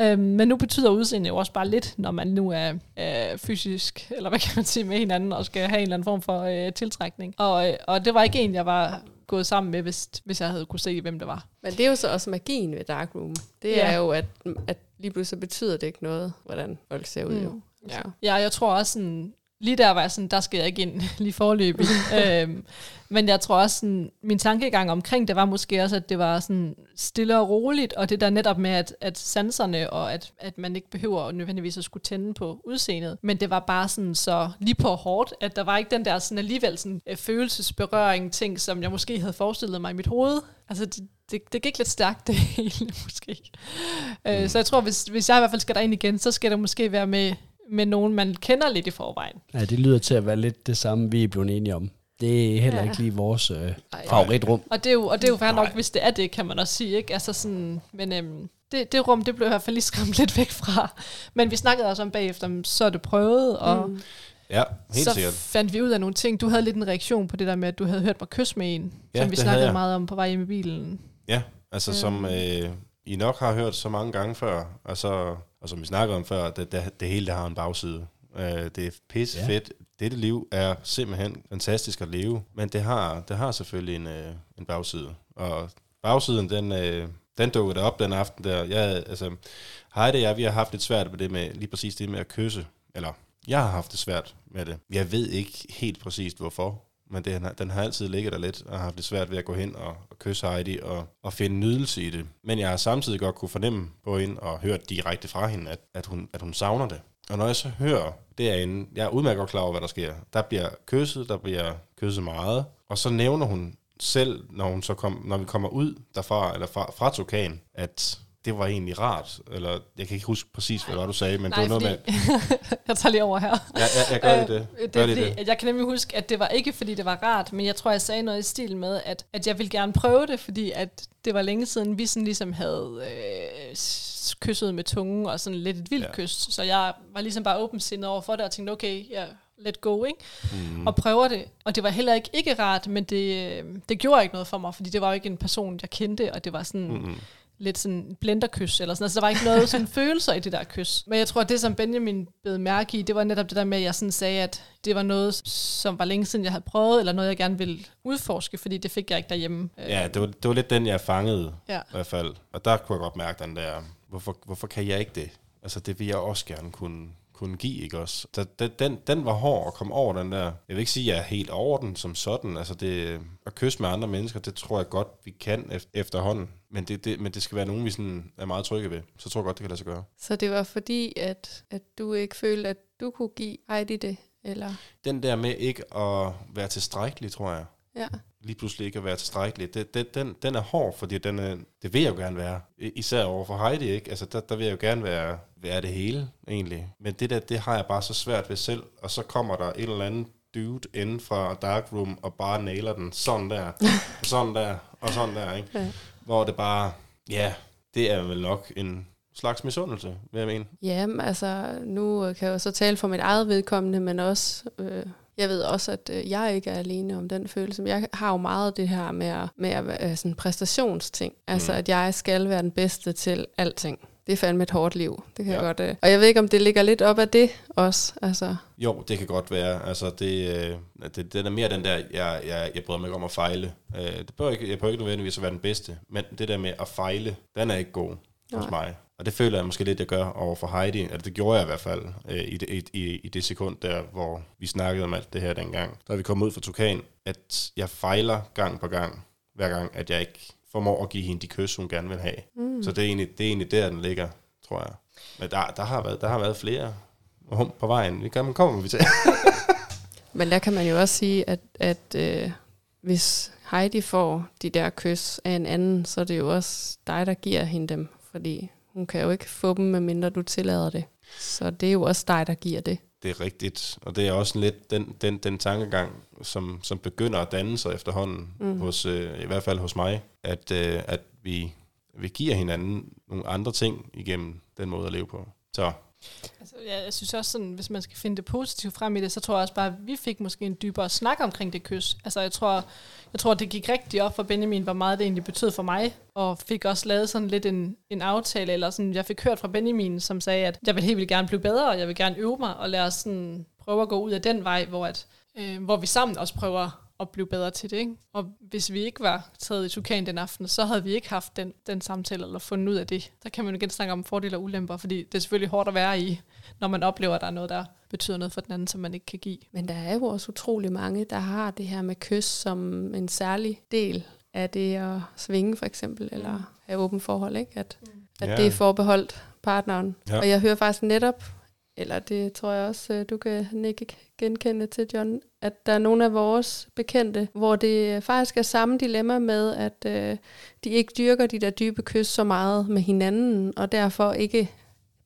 Øhm, men nu betyder udseende jo også bare lidt, når man nu er øh, fysisk, eller hvad kan man sige, med hinanden, og skal have en eller anden form for øh, tiltrækning. Og, øh, og det var ikke en, jeg var gået sammen med, hvis, hvis jeg havde kunne se, hvem det var. Men det er jo så også magien ved Dark Room. Det Ja. er jo, at, at lige pludselig betyder det ikke noget, hvordan folk ser ud. Mm. Jo. Ja. Ja, jeg tror også sådan, lige der var jeg sådan, der skal jeg ikke ind lige forløbig. øhm, men jeg tror også sådan, min tankegang omkring det var måske også, at det var sådan stille og roligt, og det der netop med, at, at sanserne, og at, at man ikke behøver nødvendigvis at skulle tænde på udseendet, men det var bare sådan så lige på hårdt, at der var ikke den der sådan alligevel sådan øh, følelsesberøring ting, som jeg måske havde forestillet mig i mit hoved. Altså det, det, det gik lidt stærkt det hele måske. Øh, så jeg tror, hvis, hvis jeg i hvert fald skal derind igen, så skal det måske være med, med nogen, man kender lidt i forvejen. Ja, det lyder til at være lidt det samme, vi er blevet enige om. Det er heller Ja. ikke lige vores øh, Ej. favoritrum. Og det er jo, og det er jo fair nok, Nej. hvis det er det, kan man også sige. Ikke? Altså sådan, men øhm, det, det rum, det blev i hvert fald lige skræmt lidt væk fra. Men vi snakkede også om bagefter, så er det prøvet, og mm. ja, helt så sikkert. fandt vi ud af nogle ting. Du havde lidt en reaktion på det der med, at du havde hørt mig kysse med en, Ja, som vi snakkede meget om på vej hjem i bilen. Ja, altså som øh, I nok har hørt så mange gange før, og, så, og som vi snakkede om før, det, det, det hele det har en bagside. Øh, det er pisse Ja. fedt. Dette liv er simpelthen fantastisk at leve, men det har, det har selvfølgelig en, øh, en bagside. Og bagsiden, den, øh, den dukkede op den aften der. Jeg, altså, Heidi og jeg, vi har haft lidt svært med det med, lige præcis det med at kysse. Eller, jeg har haft det svært med det. Jeg ved ikke helt præcist hvorfor, men det, den har altid ligget der lidt, og har haft det svært ved at gå hen og, og kysse Heidi og, og finde nydelse i det. Men jeg har samtidig godt kunne fornemme på hende og hørt direkte fra hende, at, at, hun, at hun savner det. Og når jeg så hører derinde, jeg er udmærket godt klar over, hvad der sker. Der bliver kysset, der bliver kysset meget, og så nævner hun selv, når, hun så kom, når vi kommer ud derfra, eller fra, fra Tokan, at det var egentlig rart, eller jeg kan ikke huske præcis, hvad det var, du sagde, men Nej, det var noget fordi, med, jeg tager lige over her. ja, jeg, jeg gør lige det. Øh, det Gør er lige fordi, det. jeg kan nemlig huske, at det var ikke fordi, det var rart, men jeg tror, jeg sagde noget i stil med, at, at jeg ville gerne prøve det, fordi at det var længe siden, vi sådan ligesom havde øh, kyssede med tungen, og sådan lidt et vildt Ja. ja. kys. Så jeg var ligesom bare åbensindet over for det, og tænkte, okay, ja, let go, ikke? Mm. Og prøver det. Og det var heller ikke ikke rart, men det, øh, det gjorde ikke noget for mig, fordi det var jo ikke en person, jeg kendte, og det var sådan... Mm. Lidt sådan en blenderkys, eller sådan altså, der var ikke noget sådan følelser i det der kys. Men jeg tror, at det, som Benjamin bed mærke i, det var netop det der med, at jeg sådan sagde, at det var noget, som var længe siden, jeg havde prøvet, eller noget, jeg gerne ville udforske, fordi det fik jeg ikke derhjemme. Øh, Ja, det var, det var lidt den, jeg fangede Ja. i hvert fald. Og der kunne jeg godt mærke den der, hvorfor, hvorfor kan jeg ikke det? Altså, det vil jeg også gerne kunne, kunne give, ikke også? Der, den, den, den var hård at komme over, den der. Jeg vil ikke sige, at jeg er helt over den som sådan. Altså, det, at kysse med andre mennesker, det tror jeg godt, vi kan ef- efterhånden. Men det, det, men det skal være nogen, vi sådan er meget trygge ved. Så tror jeg godt, det kan lade sig gøre. Så det var fordi, at, at du ikke følte, at du kunne give Heidi det? Eller? Den der med ikke at være tilstrækkelig, tror jeg. Ja. lige pludselig ikke at være tilstrækkelig. Det, det, den, den er hård, fordi den er, det vil jeg jo gerne være. Især over for Heidi, ikke? Altså, der, der vil jeg jo gerne være, være det hele, egentlig. Men det der, det har jeg bare så svært ved selv. Og så kommer der et eller andet dude inden fra Darkroom og bare nailer den sådan der, sådan der, og sådan der, ikke? Ja. Hvor det bare, ja, det er vel nok en slags misundelse, vil jeg mene. Jamen, altså, nu øh, kan jeg jo så tale for mit eget vedkommende, men også, øh, jeg ved også, at øh, jeg ikke er alene om den følelse. Men jeg har jo meget det her med at, med at være sådan præstationsting. Altså, Mm. at jeg skal være den bedste til alting. Det er fandme et hårdt liv. Det kan Ja. jeg godt. Øh. Og jeg ved ikke, om det ligger lidt op af det også. Altså, Jo, det kan godt være. Altså, det, øh, det, det er mere den der, jeg, jeg, jeg bryder mig ikke om at fejle. Øh, det bør ikke, jeg bør ikke nødvendigvis at være den bedste, men det der med at fejle, den er ikke god hos Nej. mig. Og det føler jeg måske lidt, jeg gør over for Heidi. Altså, det gjorde jeg i hvert fald øh, i, det, i, i, i det sekund der, hvor vi snakkede om alt det her dengang. Da vi kom ud fra Tukan, at jeg fejler gang på gang, hver gang, at jeg ikke formår at give hende de kys, hun gerne vil have. Mm. Så det er, egentlig, det er egentlig der, den ligger, tror jeg. Men der, der, har, været, der har været flere hum på vejen. Vi kan, kommer vi til. men der kan man jo også sige, at, at øh, hvis Heidi får de der kys af en anden, så er det jo også dig, der giver hende dem. Fordi hun kan jo ikke få dem, medmindre du tillader det. Så det er jo også dig, der giver det. Det er rigtigt, og det er også lidt den, den, den tankegang, som, som begynder at danne sig efterhånden, mm. hos, øh, i hvert fald hos mig, at, øh, at vi, vi giver hinanden nogle andre ting igennem den måde at leve på. Så Altså, ja, jeg synes også, sådan, hvis man skal finde det positive frem i det, så tror jeg også bare, at vi fik måske en dybere snak omkring det kys. Altså, jeg tror, jeg tror, det gik rigtig op for Benjamin, hvor meget det egentlig betød for mig, og fik også lavet sådan lidt en, en aftale, eller sådan, jeg fik hørt fra Benjamin, som sagde, at jeg vil helt vildt gerne blive bedre, og jeg vil gerne øve mig, og lade os sådan prøve at gå ud af den vej, hvor, at, øh, hvor vi sammen også prøver at blive bedre til det. Ikke? Og hvis vi ikke var taget i Tukan den aften, så havde vi ikke haft den, den samtale eller fundet ud af det. Der kan man jo igen snakke om fordele og ulemper, fordi det er selvfølgelig hårdt at være i, når man oplever, at der er noget, der betyder noget for den anden, som man ikke kan give. Men der er jo også utrolig mange, der har det her med kys som en særlig del af det at svinge for eksempel, eller have åben forhold, ikke? At, at Ja. det er forbeholdt partneren. Ja. Og jeg hører faktisk netop, eller det tror jeg også, øh, du kan ikke genkende til, John, at der er nogle af vores bekendte, hvor det faktisk er samme dilemma med, at øh, de ikke dyrker de der dybe kys så meget med hinanden, og derfor ikke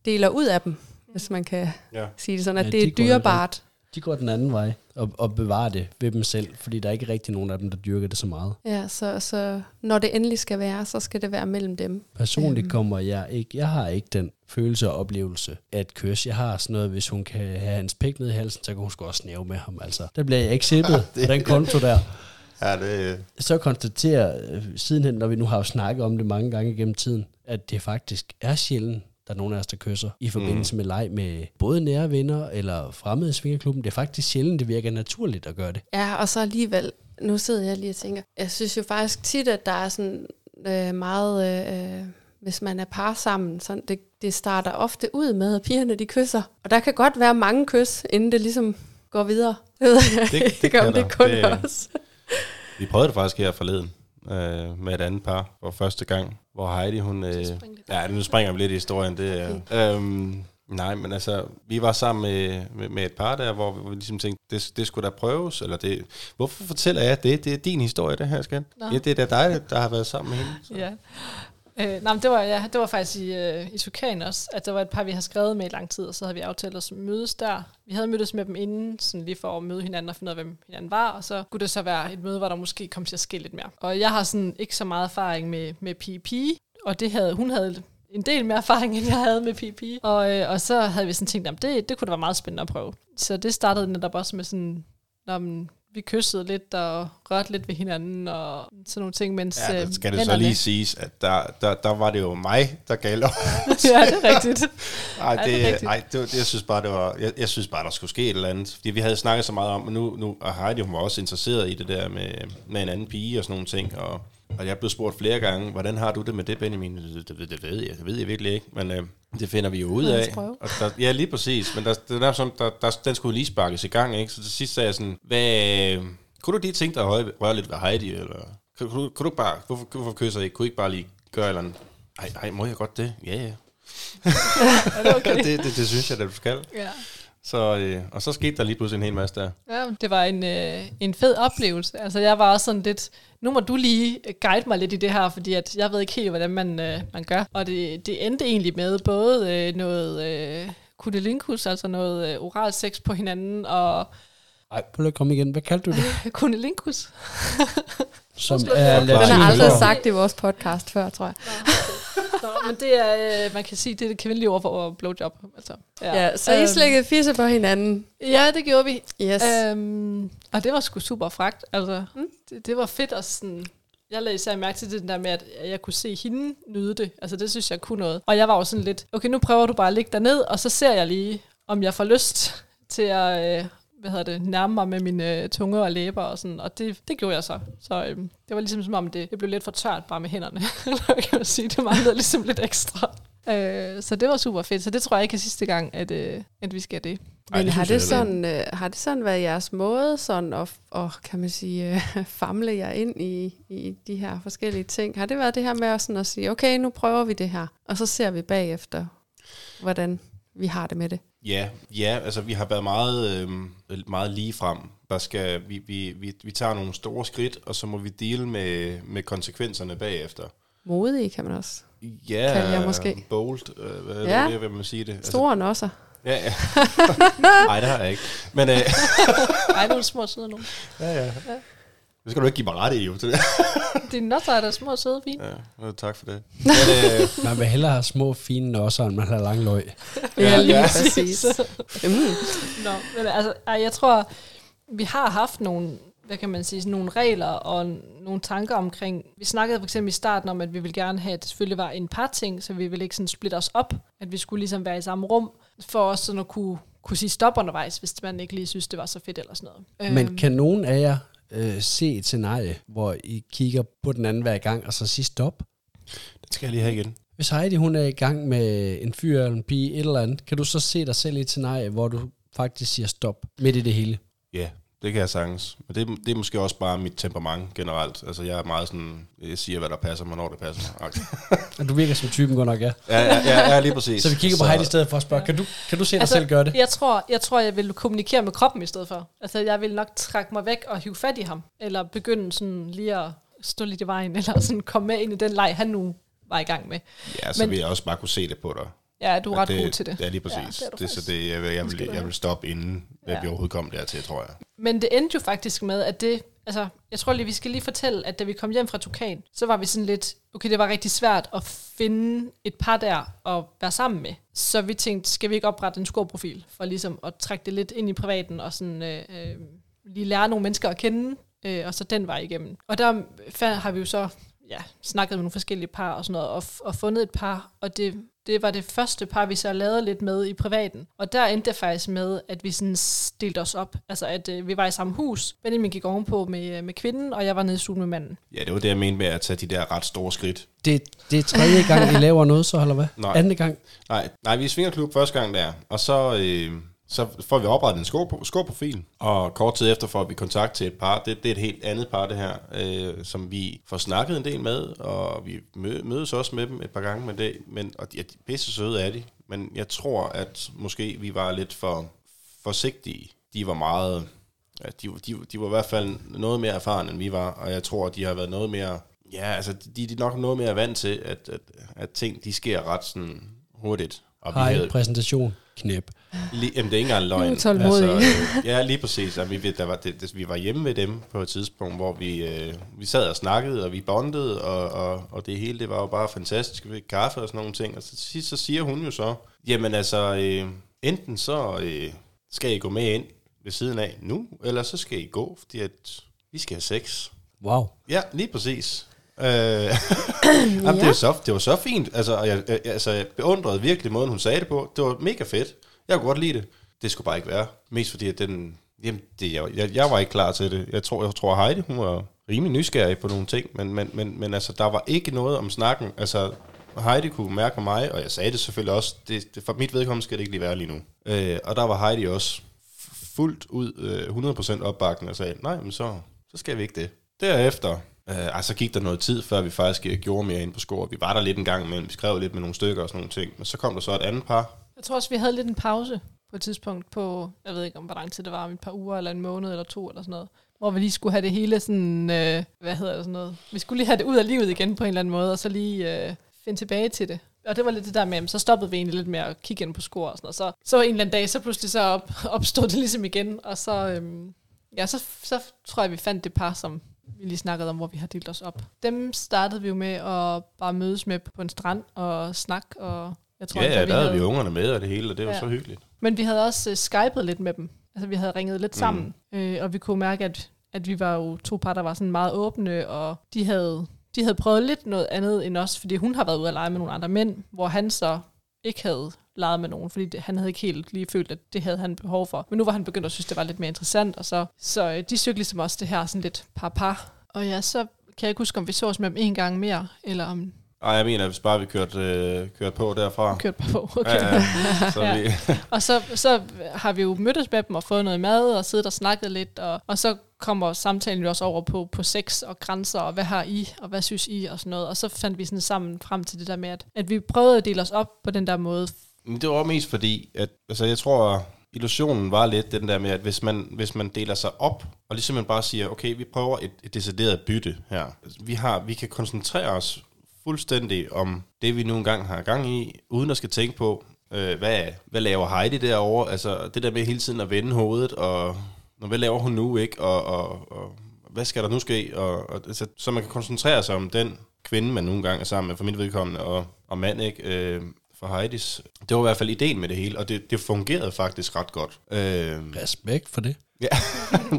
deler ud af dem, hvis man kan ja, sige det sådan, at Ja, det de er går dyrebart. De går den anden vej og, og bevarer det ved dem selv, fordi der er ikke rigtig nogen af dem, der dyrker det så meget. Ja, så, så når det endelig skal være, så skal det være mellem dem. Personligt Øhm. kommer jeg ikke, jeg har ikke den følelse og oplevelse af et kys. Jeg har sådan noget, hvis hun kan have hans pik ned i halsen, så kan hun sgu også snæve med ham. Altså, der bliver jeg ikke sippet på den konto der. ja det, Så konstaterer øh, sidenhen, når vi nu har jo snakket om det mange gange gennem tiden, at det faktisk er sjældent, der er nogen af os, der kysser i forbindelse mm. med leg med både nære venner eller fremmede i svingerklubben. Det er faktisk sjældent, det virker naturligt at gøre det. Ja, og så alligevel, nu sidder jeg lige og tænker, jeg synes jo faktisk tit, at der er sådan øh, meget, øh, hvis man er par sammen, sådan, det, det starter ofte ud med, at pigerne de kysser. Og der kan godt være mange kys, inden det ligesom går videre. Det Det- det om det kun Det- det... os. vi prøvede det faktisk her forleden øh, med et andet par for første gang, hvor Heidi, hun... Øh, ja, nu springer vi lidt i historien. Det, er, øhm, nej, men altså, vi var sammen med, med, med et par der, hvor vi ligesom tænkte, det, det skulle da prøves, eller det... Hvorfor fortæller jeg det? Det er din historie, det her, skat. Nå. Ja, det er da dig, der har været sammen med hende. Så. Ja. Øh, nej, men det var, ja, det var faktisk i, øh, i Tukan også, at der var et par, vi har skrevet med i lang tid, og så havde vi aftalt os at mødes der. Vi havde mødtes med dem inden, sådan lige for at møde hinanden og finde ud af, hvem hinanden var, og så kunne det så være et møde, hvor der måske kom til at ske lidt mere. Og jeg har sådan ikke så meget erfaring med, med PP, og det havde, hun havde en del mere erfaring, end jeg havde med PP. Og, øh, og så havde vi sådan tænkt, at det, det kunne da være meget spændende at prøve. Så det startede netop også med sådan, når man, vi kyssede lidt og rørte lidt ved hinanden og sådan nogle ting, mens Ja, der øh, skal det så lige siges, at der, der, der var det jo mig, der gav lov. ja, det er rigtigt. Ej, Ja, det er det, rigtigt. ej, det, var- det, jeg synes bare, det var, jeg, jeg synes bare, der skulle ske et eller andet. Fordi vi havde snakket så meget om, og nu, nu og Heidi, hun var også interesseret i det der med, med en anden pige og sådan nogle ting, og, og jeg blev spurgt flere gange, hvordan har du det med det, Benjamin? Det, det, det ved jeg, det ved jeg virkelig ikke, men øh, det finder vi jo ud af. Og der, ja, lige præcis, men der, det er sådan, der, der, den skulle lige sparkes i gang, ikke? Så til sidst sagde jeg sådan, hvad, kunne du lige tænke dig at røre, røre lidt ved Heidi, eller kunne, kunne, du- kunne du bare, hvorfor, hvorfor kysser I ikke? Kunne I ikke bare lige gøre et eller andet? Ej, ej, må jeg godt det? Ja, ja. Det okay? det, det, det synes jeg, at du skal. ja. Så, øh, og så skete der lige pludselig en hel masse der. Ja, det var en, øh, en fed oplevelse. Altså, jeg var også sådan lidt, nu må du lige guide mig lidt i det her, fordi at jeg ved ikke helt, hvordan man, øh, man gør. Og det, det endte egentlig med både øh, noget øh, kunilinkus, altså noget øh, oral sex på hinanden, og Ej, prøv lige at komme igen. Hvad kaldte du det? kunilinkus. Som er den har aldrig er- sagt i vores podcast før, tror jeg. Nå, men det er, øh, man kan sige, det er det kvindelige ord for blowjob. Altså, Ja, så I Øhm, slækkede fisse på hinanden. Ja, det gjorde vi. Yes. Øhm, og det var sgu super fragt. Altså, mm. det, det var fedt at sådan... Jeg lagde især mærke til det der med, at jeg kunne se hende nyde det. Altså, det synes jeg kunne noget. Og jeg var jo sådan lidt, okay, nu prøver du bare at ligge derned, og så ser jeg lige, om jeg får lyst til at, øh, hvad hedder det, nærme mig med mine øh, tunge og læber og sådan. Og det, det gjorde jeg så. Så øh, det var ligesom som om, det, det blev lidt for tørt bare med hænderne. Kan man sige, det manglede ligesom lidt ekstra. Øh, så det var super fedt. Så det tror jeg ikke er sidste gang, at, øh, at vi skal det. Ej, Men det har, det sådan, øh, har det sådan været jeres måde sådan at, og, kan man sige, øh, famle jer ind i, i de her forskellige ting? Har det været det her med at, sådan at sige, okay, nu prøver vi det her, og så ser vi bagefter, hvordan vi har det med det? Ja, ja, altså vi har været meget, øh, meget lige frem. Der skal, vi, vi, vi, vi tager nogle store skridt, og så må vi dele med, med konsekvenserne bagefter. Modige kan man også. Ja, Kan jeg måske. bold, øh, hvad, Ja. ja. hvad vil man sige det? Store nosser. ja, ja. Nej, det har jeg ikke. Men øh, Ej, nogle små søde nogen. ja, ja. Det skal du ikke give mig ret i, jo. til det. Dine notter er da små søde fine. Ja, øh, tak for det. Men, øh, Man vil hellere have små, fine nosser, end man har lang løg. Ja, lige ja. præcis. Mm. Nå, men altså, jeg tror, vi har haft nogle, hvad kan man sige, sådan nogle regler og nogle tanker omkring, vi snakkede for eksempel i starten om, at vi ville gerne have, at det selvfølgelig var en par ting, så vi ville ikke sådan splitte os op, at vi skulle ligesom være i samme rum, for os sådan at kunne, kunne sige stop undervejs, hvis man ikke lige synes, det var så fedt eller sådan noget. Men kan nogen af jer øh, se et scenarie, hvor I kigger på den anden hver gang, og så siger stop? det skal jeg lige have igen. Hvis Heidi hun er i gang med en fyr eller en pige, et eller andet, kan du så se dig selv i et scenarie, hvor du faktisk siger stop midt i det hele? Ja, det kan jeg sagtens. Men det, det er måske også bare mit temperament generelt. Altså, jeg er meget sådan, jeg siger, hvad der passer mig, når det passer mig. Okay. Du virker som typen godt nok, ja. Ja, ja, ja, ja, lige præcis. Så vi kigger på Heidi i stedet for at spørge, kan du, kan du se dig altså, selv gøre det? Jeg tror, jeg tror, jeg vil kommunikere med kroppen i stedet for. Altså, jeg vil nok trække mig væk og hive fat i ham. Eller begynde sådan lige at stå lidt i vejen, eller sådan komme med ind i den leg, han nu var i gang med. Ja, så Men- vil jeg også bare kunne se det på dig. Ja, du er ret god til det. Ja, lige præcis. Ja, det er det, så det, jeg, vil, jeg, vil, jeg vil stoppe inden, ja. Vi overhovedet kom dertil, tror jeg. Men det endte jo faktisk med, at det... Altså, jeg tror lige, vi skal lige fortælle, at da vi kom hjem fra Tukan, så var vi sådan lidt... Okay, det var rigtig svært at finde et par der og være sammen med. Så vi tænkte, skal vi ikke oprette en skorprofil for ligesom at trække det lidt ind i privaten og sådan øh, øh, lige lære nogle mennesker at kende, øh, og så den vej igennem. Og der har vi jo så ja, snakket med nogle forskellige par og sådan noget, og, og fundet et par, og det, det var det første par, vi så lavede lidt med i privaten. Og der endte det faktisk med, at vi sådan delte os op. Altså, at øh, vi var i samme hus. Benjamin gik ovenpå med, øh, med kvinden, og jeg var nede i stuen med manden. Ja, det var det, jeg mente med at tage de der ret store skridt. Det, det er tredje gang, I laver noget så, eller hvad? Nej. Anden gang? Nej, nej vi er i Svingerklub første gang der, og så, øh, så får vi oprettet en skorprofil, og kort tid efter får vi kontakt til et par, det, det er et helt andet par det her, øh, som vi får snakket en del med, og vi mø- mødes også med dem et par gange med det, men, og de er pisse søde er de, men jeg tror, at måske vi var lidt for forsigtige. De var meget, ja, de, de, de var i hvert fald noget mere erfarne, end vi var, og jeg tror, de har været noget mere, ja, altså de, de er nok noget mere vant til, at, at, at ting, de sker ret sådan hurtigt. Og vi Hej, havde, præsentation. Knæp. Lige, jamen, det er ikke engang løgn. Utålmodig. øh, ja, lige præcis. Og vi, ved- der var, det, det, vi var hjemme ved dem på et tidspunkt, hvor vi, øh, vi sad og snakkede, og vi bondede, og, og, og det hele, det var jo bare fantastisk. Vi kaffe og sådan nogle ting. Og så, sidst, så siger hun jo så, jamen altså, øh, enten så øh, skal I gå med ind ved siden af nu, eller så skal I gå, fordi at vi skal have sex. Wow. Ja, lige præcis. Øh, jamen, det, var så, det var så fint. Altså, jeg, jeg, altså, jeg beundrede virkelig måden, hun sagde det på. Det var mega fedt. Jeg kunne godt lide det. Det skulle bare ikke være. Mest fordi, at den... Jamen, det, jeg, jeg, jeg var ikke klar til det. Jeg tror, jeg tror Heidi, hun var rimelig nysgerrig på nogle ting, men, men, men, men altså, der var ikke noget om snakken. Altså, Heidi kunne mærke mig, og jeg sagde det selvfølgelig også, det, det, for mit vedkommende skal det ikke lige være lige nu. Øh, og der var Heidi også fuldt ud øh, 100% opbakkende og sagde, nej, men så, så skal vi ikke det. Derefter, øh, og så gik der noget tid, før vi faktisk øh, gjorde mere ind på score. Vi var der lidt en gang imellem, vi skrev lidt med nogle stykker og sådan nogle ting. Men så kom der så et andet par. Jeg tror også, vi havde lidt en pause på et tidspunkt på, jeg ved ikke om hvor lang tid det var, om et par uger eller en måned eller to eller sådan noget. Hvor vi lige skulle have det hele sådan, øh, hvad hedder det sådan noget. Vi skulle lige have det ud af livet igen på en eller anden måde, og så lige øh, finde tilbage til det. Og det var lidt det der med, jamen, så stoppede vi egentlig lidt med at kigge ind på score og sådan noget. Så, så en eller anden dag, så pludselig så op, opstod det ligesom igen, og så, øhm, ja, så, så tror jeg, vi fandt det par, som vi lige snakkede om, hvor vi har delt os op. Dem startede vi jo med at bare mødes med på en strand og snakke, og jeg tror, Ja, ja, der havde vi ungerne med og det hele, og det var Ja. så hyggeligt. men vi havde også uh, skypet lidt med dem. Altså, vi havde ringet lidt sammen, mm. øh, og vi kunne mærke, at, at vi var jo to par, der var sådan meget åbne, og de havde, de havde prøvet lidt noget andet end os, fordi hun har været ude at lege med nogle andre mænd, hvor han så ikke havde leget med nogen, fordi det, han havde ikke helt lige følt, at det havde han behov for. Men nu var han begyndt at synes, det var lidt mere interessant, og så, så øh, de søgte ligesom også det her sådan lidt par-par. Og ja, så kan jeg ikke huske, om vi sås med dem en gang mere, eller om Ej, jeg mener, hvis bare vi kørte, øh, kørte på derfra. bare på. Okay. Ja, ja. Så Ja. vi, Og så, så har vi jo mødtes med dem og fået noget mad og siddet og snakket lidt, og, og så kommer samtalen jo også over på, på sex og grænser, og hvad har I, og hvad synes I, og sådan noget. Og så fandt vi sådan sammen frem til det der med, at, at vi prøvede at dele os op på den der måde. Men det var mest fordi, at altså, jeg tror, illusionen var lidt den der med, at hvis man, hvis man deler sig op, og ligesom man bare siger, okay, vi prøver et, et decideret bytte her. Vi, har, vi kan koncentrere os fuldstændig om det, vi nu engang har gang i, uden at skal tænke på, øh, hvad, hvad laver Heidi derovre? Altså det der med hele tiden at vende hovedet, og hvad laver hun nu, ikke? Og, og, og hvad skal der nu ske? Og, og, altså, så man kan koncentrere sig om den kvinde, man nogle gange er sammen med, for mit vedkommende, og, og mand, ikke? Øh, for Heidis. Det var i hvert fald ideen med det hele, og det, det fungerede faktisk ret godt. Øh, Respekt for det. Ja,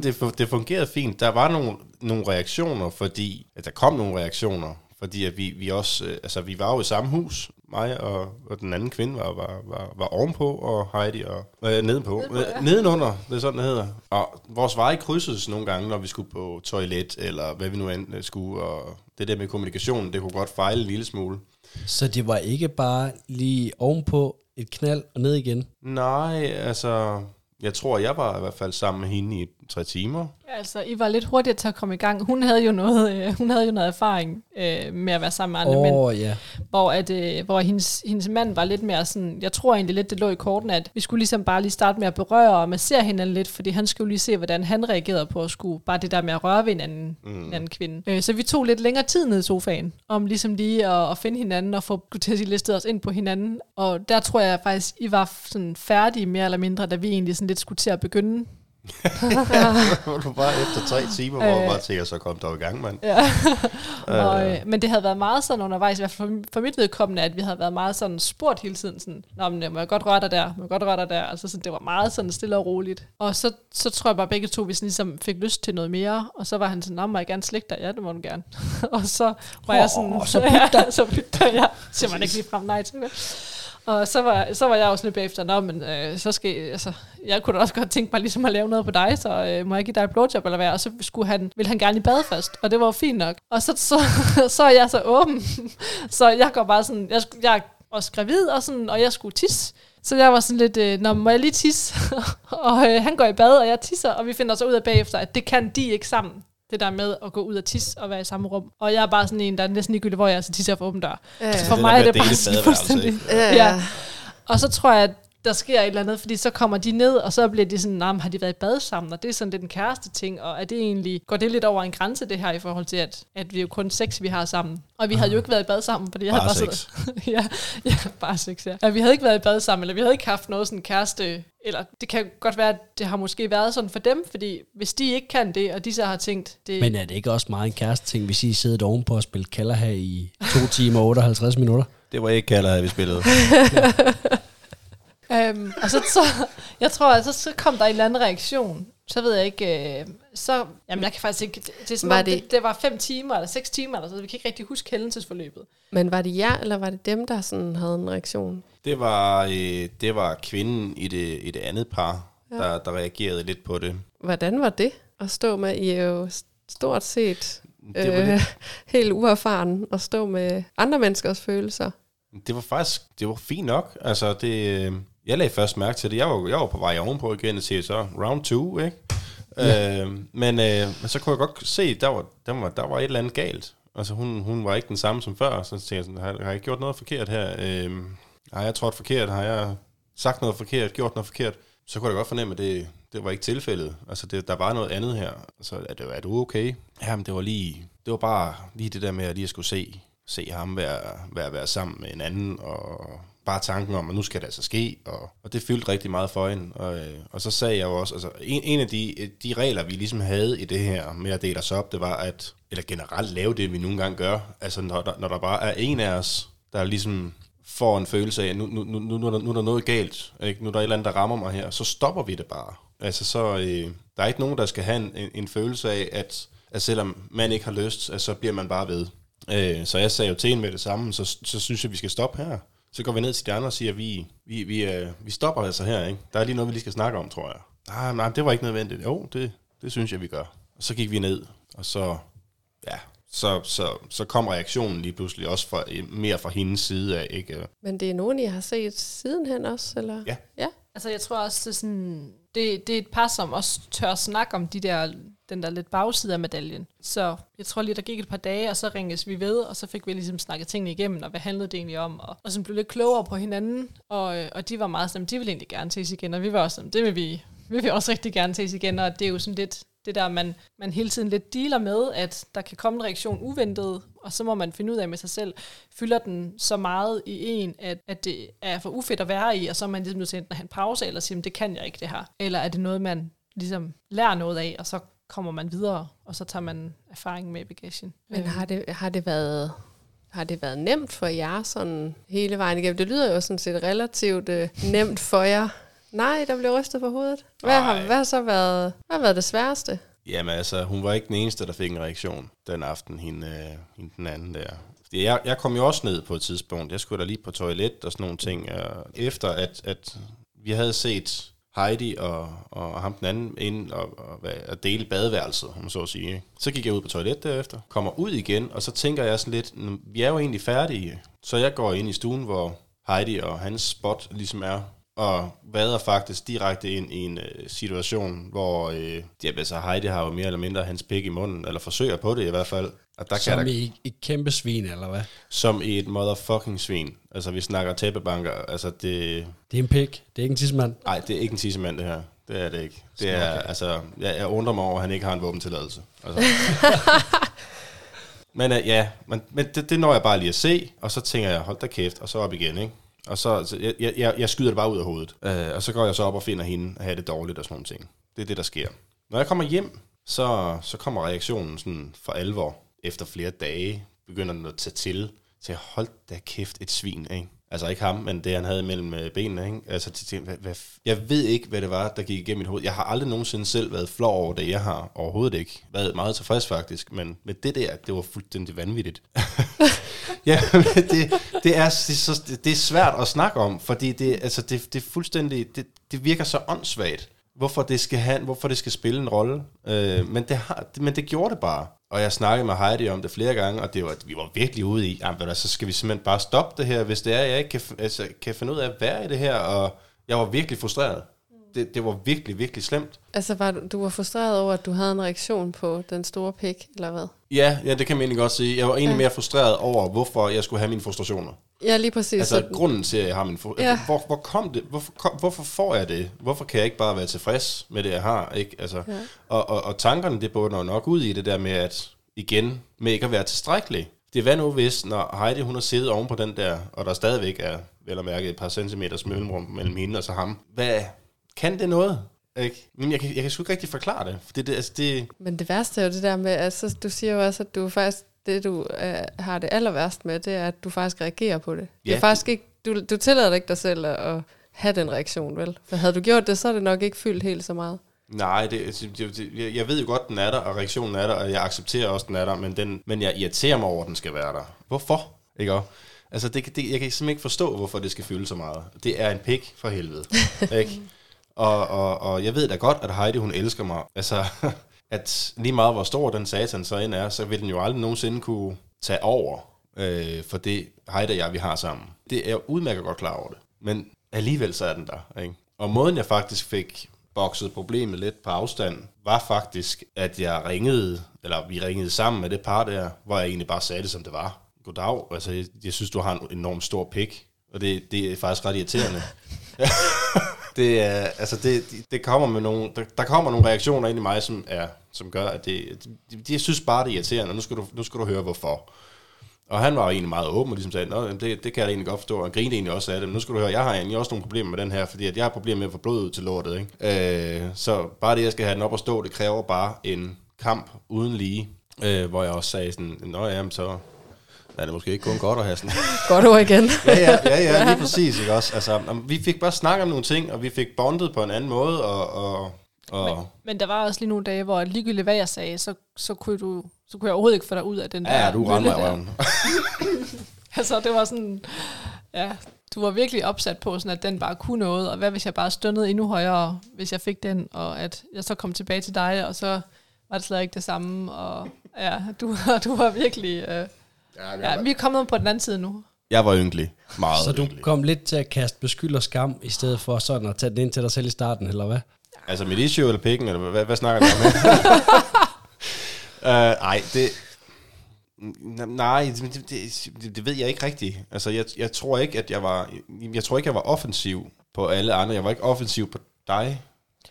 det, det fungerede fint. Der var nogle, nogle reaktioner, fordi at der kom nogle reaktioner, fordi at vi, vi også, øh, altså vi var jo i samme hus, mig og, og den anden kvinde var, var, var, var ovenpå, og Heidi og øh, nedenpå. Nedenpå, ja. Øh, Nedenunder, det er sådan, det hedder. Og vores veje krydsedes nogle gange, når vi skulle på toilet, eller hvad vi nu end øh, skulle, og det der med kommunikationen, det kunne godt fejle en lille smule. Så det var ikke bare lige ovenpå et knald og ned igen. Nej, altså, jeg tror, jeg var i hvert fald sammen med hende i tre timer. Altså, I var lidt hurtigere til at komme i gang. Hun havde jo noget, øh, hun havde jo noget erfaring øh, med at være sammen med andre Åh mænd. oh, ja. hvor, at, øh, hvor hendes, hendes mand var lidt mere sådan, jeg tror egentlig lidt, det lå i korten, at vi skulle ligesom bare lige starte med at berøre og massere hinanden lidt, fordi han skulle lige se, hvordan han reagerede på at skulle, bare det der med at røre ved en anden, mm. en anden kvinde. Øh, så vi tog lidt længere tid ned i sofaen, om ligesom lige at, at finde hinanden og få til at sige, listet os ind på hinanden. Og der tror jeg faktisk, I var sådan færdige mere eller mindre, da vi egentlig sådan lidt skulle til at begynde Hvor du bare efter tre timer, hvor Øh. du bare tænker, så kom der i gang, mand. Ja. og, øh, men det havde været meget sådan undervejs, i hvert fald for, for mit vedkommende, at vi havde været meget sådan spurgt hele tiden, sådan, Nå, men, øh, må jeg godt røre dig der, må jeg godt røre dig der, altså sådan, det var meget sådan stille og roligt. Og så, så tror jeg bare begge to, vi sådan ligesom fik lyst til noget mere, og så var han sådan, Nå, må jeg gerne slikke dig? Ja, det må du gerne. og så var jeg sådan, så ja, så bytte dig, ja. Så man ikke lige frem nej til det. Og så var, så var jeg også lidt bagefter, Nå, men øh, så skal, altså, jeg kunne da også godt tænke mig ligesom at lave noget på dig, så øh, må jeg give dig et blowjob eller hvad? Og så skulle han, ville han gerne i bad først, og det var fint nok. Og så, så, så er jeg så åben, så jeg går bare sådan, jeg, jeg er også gravid, og, sådan, og jeg skulle tisse. Så jeg var sådan lidt, øh, Nå, må jeg lige tisse? og øh, han går i bad, og jeg tisser, og vi finder så ud af bagefter, at det kan de ikke sammen. Det der med at gå ud og tisse og være i samme rum. Og jeg er bare sådan en, der er næsten ligegyldigt, hvor jeg er, så tisser jeg for åben dør. Ja, Så for Det mig er det bare sådan fuldstændig. ja, Ja. ja. Og så tror jeg, at der sker et eller andet, fordi så kommer de ned, og så bliver de sådan, nah, har de været i bad sammen, og det er sådan lidt en kæreste ting, og er det egentlig, går det lidt over en grænse det her, i forhold til, at, at vi er jo kun sex, vi har sammen. Og vi havde jo ikke været i bad sammen, fordi jeg Bare havde bare sex. siddet- ja, ja, bare sex, ja. ja. Vi havde ikke været i bad sammen, eller vi havde ikke haft noget sådan kæreste, eller det kan godt være, at det har måske været sådan for dem, fordi hvis de ikke kan det, og de så har tænkt, det, Men er det ikke også meget en kæreste ting, hvis I sidder ovenpå og spiller kalder her i 2 timer og 58 minutter? Det var ikke kalder, vi spillede. Øhm, og så, så, jeg tror, at så, så kom der en eller anden reaktion. Så ved jeg ikke, øh, så, jamen jeg kan faktisk ikke, det, det, er som Var det, det- det, var fem timer, eller seks timer, eller så, vi kan ikke rigtig huske hændelsesforløbet. Men var det jer, eller var det dem, der sådan havde en reaktion? Det var, øh, det var kvinden i det, i det andet par, ja. der, der reagerede lidt på det. Hvordan var det at stå med? I jo stort set Det var, øh, lidt, helt uerfaren at stå med andre menneskers følelser. det var faktisk det var fint nok. Altså, det, øh, jeg lagde først mærke til det. Jeg var, jeg var på vej ovenpå igen og siger så round two, ikke? Ja. Øh, men, øh, men så kunne jeg godt se, der var, der var, der var et eller andet galt. Altså, hun, hun var ikke den samme som før. Så tænkte jeg sådan, har, har jeg gjort noget forkert her? Øh, har jeg trådt forkert? Har jeg sagt noget forkert? Gjort noget forkert? Så kunne jeg godt fornemme, at det, det var ikke tilfældet. Altså, det, der var noget andet her. Altså, er, det, er du okay? Jamen, det var lige, det var bare lige det der med, at lige at skulle se, se ham være, være, være sammen med en anden, og bare tanken om, at nu skal det altså ske, og, og det fyldte rigtig meget for hende. Og, øh, og så sagde jeg jo også, altså en, en af de, øh, de regler, vi ligesom havde i det her med at dele os op, det var at, eller generelt lave det, vi nogle gange gør, altså når der, når der bare er en af os, der ligesom får en følelse af, at nu, nu, nu, nu, nu, er der, nu er der noget galt, ikke? nu er der et eller andet, der rammer mig her, så stopper vi det bare. Altså så, øh, der er ikke nogen, der skal have en, en, en følelse af, at, at selvom man ikke har lyst, at så bliver man bare ved. Øh, så jeg sagde jo til hende med det samme, så, så synes jeg, vi skal stoppe her. Så går vi ned til de andre og siger, at vi, vi, vi, øh, vi stopper altså her. Ikke? Der er lige noget, vi lige skal snakke om, tror jeg. Nej, nej, det var ikke nødvendigt. Jo, det, det synes jeg, vi gør. Og så gik vi ned, og så, ja, så, så, så kom reaktionen lige pludselig også fra, mere fra hendes side af. Ikke? Men det er nogen, I har set sidenhen også, eller? Ja. ja. Altså jeg tror også, det er, sådan, det, det er et par, som også tør snakke om de der, den der lidt bagside af medaljen. Så jeg tror lige, der gik et par dage, og så ringes vi ved, og så fik vi ligesom snakket tingene igennem, og hvad handlede det egentlig om, og, og så blev lidt klogere på hinanden, og, øh, og de var meget sådan, de ville egentlig gerne ses igen, og vi var også sådan, det vil vi, vi vil også rigtig gerne ses igen, og det er jo sådan lidt det der, man, man hele tiden lidt dealer med, at der kan komme en reaktion uventet, og så må man finde ud af med sig selv, fylder den så meget i en, at, at det er for ufedt at være i, og så er man ligesom nødt til enten at have en pause, eller sige, det kan jeg ikke det her. Eller er det noget, man ligesom lærer noget af, og så kommer man videre, og så tager man erfaring med i bagagen. Men har det, har det været... Har det været nemt for jer sådan hele vejen igennem? Det lyder jo sådan set relativt øh, nemt for jer. Nej, der blev rystet på hovedet. Hvad har, hvad har så været, hvad har været det sværeste? Jamen altså, hun var ikke den eneste, der fik en reaktion den aften, hende, øh, hende den anden der. Fordi jeg, jeg kom jo også ned på et tidspunkt. Jeg skulle da lige på toilet og sådan nogle ting. Og efter at, at vi havde set Heidi og, og ham den anden ind og, og, og dele badeværelset, om så at sige. Så gik jeg ud på toilet derefter, kommer ud igen, og så tænker jeg sådan lidt, vi er jo egentlig færdige. Så jeg går ind i stuen, hvor Heidi og hans spot ligesom er, og vader faktisk direkte ind i en øh, situation, hvor øh, ja, altså Heidi har jo mere eller mindre hans pik i munden, eller forsøger på det i hvert fald. Og der kan Som der, i et kæmpe svin, eller hvad? som i et motherfucking svin. Altså, vi snakker tæppebanker. Altså, det... Det er en pik. Det er ikke en tidsmand. Nej, det er ikke en tissemand, det her. Det er det ikke. Det er, Okay. altså... Jeg, jeg undrer mig over, at han ikke har en våbentilladelse. Altså. men uh, ja, men, men det, det når jeg bare lige at se, og så tænker jeg, hold da kæft, og så op igen, ikke? Og så, så jeg, jeg, jeg skyder det bare ud af hovedet. Uh, og så går jeg så op og finder hende og have det dårligt og sådan nogle ting. Det er det, der sker. Når jeg kommer hjem, så, så kommer reaktionen sådan for alvor. Efter flere dage begynder den at tage til. Til hold da kæft et svin, ikke? Altså ikke ham, men det han havde mellem øh, benene, ikke? Altså til, hvad, hvad, jeg ved ikke, hvad det var, der gik igennem mit hoved. Jeg har aldrig nogensinde selv været flov over det. Jeg har overhovedet ikke været meget tilfreds faktisk, men med det der, det var fuldstændig vanvittigt. ja, det, det, er, det, er så, det er svært at snakke om, fordi det, altså det, det er fuldstændig, det, det virker så åndssvagt, hvorfor det skal, have, hvorfor det skal spille en rolle. Øh, men, det har, men det gjorde det bare. Og jeg snakkede med Heidi om det flere gange, og det var, vi var virkelig ude i, jamen, så skal vi simpelthen bare stoppe det her, hvis det er, jeg ikke kan, altså, kan finde ud af at være i det her, og jeg var virkelig frustreret. Det, det var virkelig, virkelig slemt. Altså, var du, du var frustreret over, at du havde en reaktion på den store pik, eller hvad? Ja, ja, det kan man egentlig godt sige. Jeg var egentlig Ja. mere frustreret over, hvorfor jeg skulle have mine frustrationer. Ja, lige præcis. Altså Så- grunden til, at jeg har min fod. Ja. Ja. Hvor, hvor kom det? Hvorfor, kom, hvorfor får jeg det? Hvorfor kan jeg ikke bare være tilfreds med det, jeg har? Ikke? Altså, Ja. ja. og, og, og tankerne, det bunder jo nok ud i det der med, at igen, med ikke at være tilstrækkelig. Det er hvad nu hvis, når Heidi hun har siddet oven på den der, og der stadigvæk er, vel at mærke, et par centimeters mellemrum mellem hende og så ham. Hvad, kan det noget? Ikke? Men jeg kan, jeg kan sgu ikke rigtig forklare det. For det, det, altså det Men det værste er jo det der med, altså, du siger jo også, at du faktisk, det du øh, har det aller værst med, det er, at du faktisk reagerer på det. Ja. Det er faktisk ikke, du, du tillader dig ikke dig selv at, at have den reaktion, vel? For havde du gjort det, så er det nok ikke fyldt helt så meget. Nej, det, det, det, jeg- jeg ved jo godt, den er der, og reaktionen er der, og jeg accepterer også, den er der, men, den, men jeg irriterer mig over, at den skal være der. Hvorfor? Ikke også? Altså, det, det, jeg kan simpelthen ikke forstå, hvorfor det skal fylde så meget. Det er en pik for helvede. ikke? Og, og, og jeg ved da godt, at Heidi, hun elsker mig. Altså, at lige meget hvor stor den satan så end er, så vil den jo aldrig nogensinde kunne tage over øh, for det Heidi og jeg, vi har sammen. Det er jeg udmærket godt klar over det. Men alligevel så er den der. Ikke? Og måden jeg faktisk fik bokset problemet lidt på afstand, var faktisk, at jeg ringede, eller vi ringede sammen med det par der, hvor jeg egentlig bare sagde det, som det var. Goddag, altså jeg, jeg synes, du har en enorm stor pik, og det, det er faktisk ret irriterende. det, er, altså det, det kommer med nogle, der, der kommer nogle reaktioner ind i mig, som, er, som gør, at det, de, de, synes bare, det er irriterende, og nu skal, du, nu skal du høre, hvorfor. Og han var jo egentlig meget åben og ligesom sagde, Nå, det, det kan jeg da egentlig godt forstå, og han grinede egentlig også af det. Men nu skal du høre, jeg har egentlig også nogle problemer med den her, fordi at jeg har problemer med at få blod ud til lortet. Ikke? Øh, så bare det, jeg skal have den op og stå, det kræver bare en kamp uden lige. Øh, hvor jeg også sagde sådan, Nå ja, så er det måske ikke kun godt at have sådan. Godt ord igen. ja, ja, ja, ja, lige præcis. Ikke også? Altså, vi fik bare snakket om nogle ting, og vi fik bondet på en anden måde, og... og, og Men, men der var også lige nogle dage, hvor ligegyldigt hvad jeg sagde, så, så, kunne, du, så kunne jeg overhovedet ikke få dig ud af den der ja, du i der. røven. Altså, det var sådan... Ja, du var virkelig opsat på, sådan at den bare kunne noget, og hvad hvis jeg bare stønnede endnu højere, hvis jeg fik den, og at jeg så kom tilbage til dig, og så var det slet ikke det samme, og ja, du, du var virkelig... Øh, ja, vi er kommet på den anden side nu. Jeg var ynkelig. Meget Så du ynkelig. kom lidt til at kaste beskyld og skam, i stedet for sådan at tage den ind til dig selv i starten, eller hvad? Altså mit issue eller pikken, eller hvad, hvad snakker du om her? uh, nej, det... N- Nej, det, det, det, det ved jeg ikke rigtigt. Altså, jeg, jeg tror ikke, at jeg var... Jeg tror ikke, jeg var offensiv på alle andre. Jeg var ikke offensiv på dig.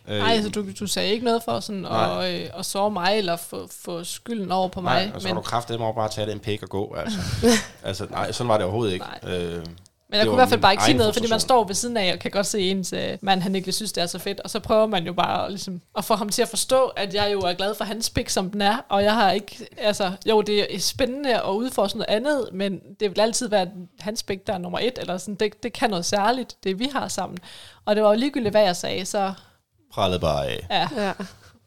Øh, Nej, altså du, du sagde ikke noget for sådan Nej. at, øh, at såre mig, eller få, få skylden over på mig. Nej, og så men, har du kraftedeme bare tage den pik og gå, altså. altså, nej, sådan var det overhovedet ikke. Nej. Øh, Men jeg kunne i var hvert fald bare ikke sige noget, fordi man står ved siden af og kan godt se ens øh, mand, han ikke synes, det er så fedt. Og så prøver man jo bare ligesom, at få ham til at forstå, at jeg jo er glad for hans pik, som den er. Og jeg har ikke, altså, jo, det er spændende at udforske noget andet, men det vil altid være hans pik, der er nummer et. Eller sådan, det, det kan noget særligt, det vi har sammen. Og det var jo ligegyldigt, hvad jeg sagde, så prallede bare af. ja, Ja.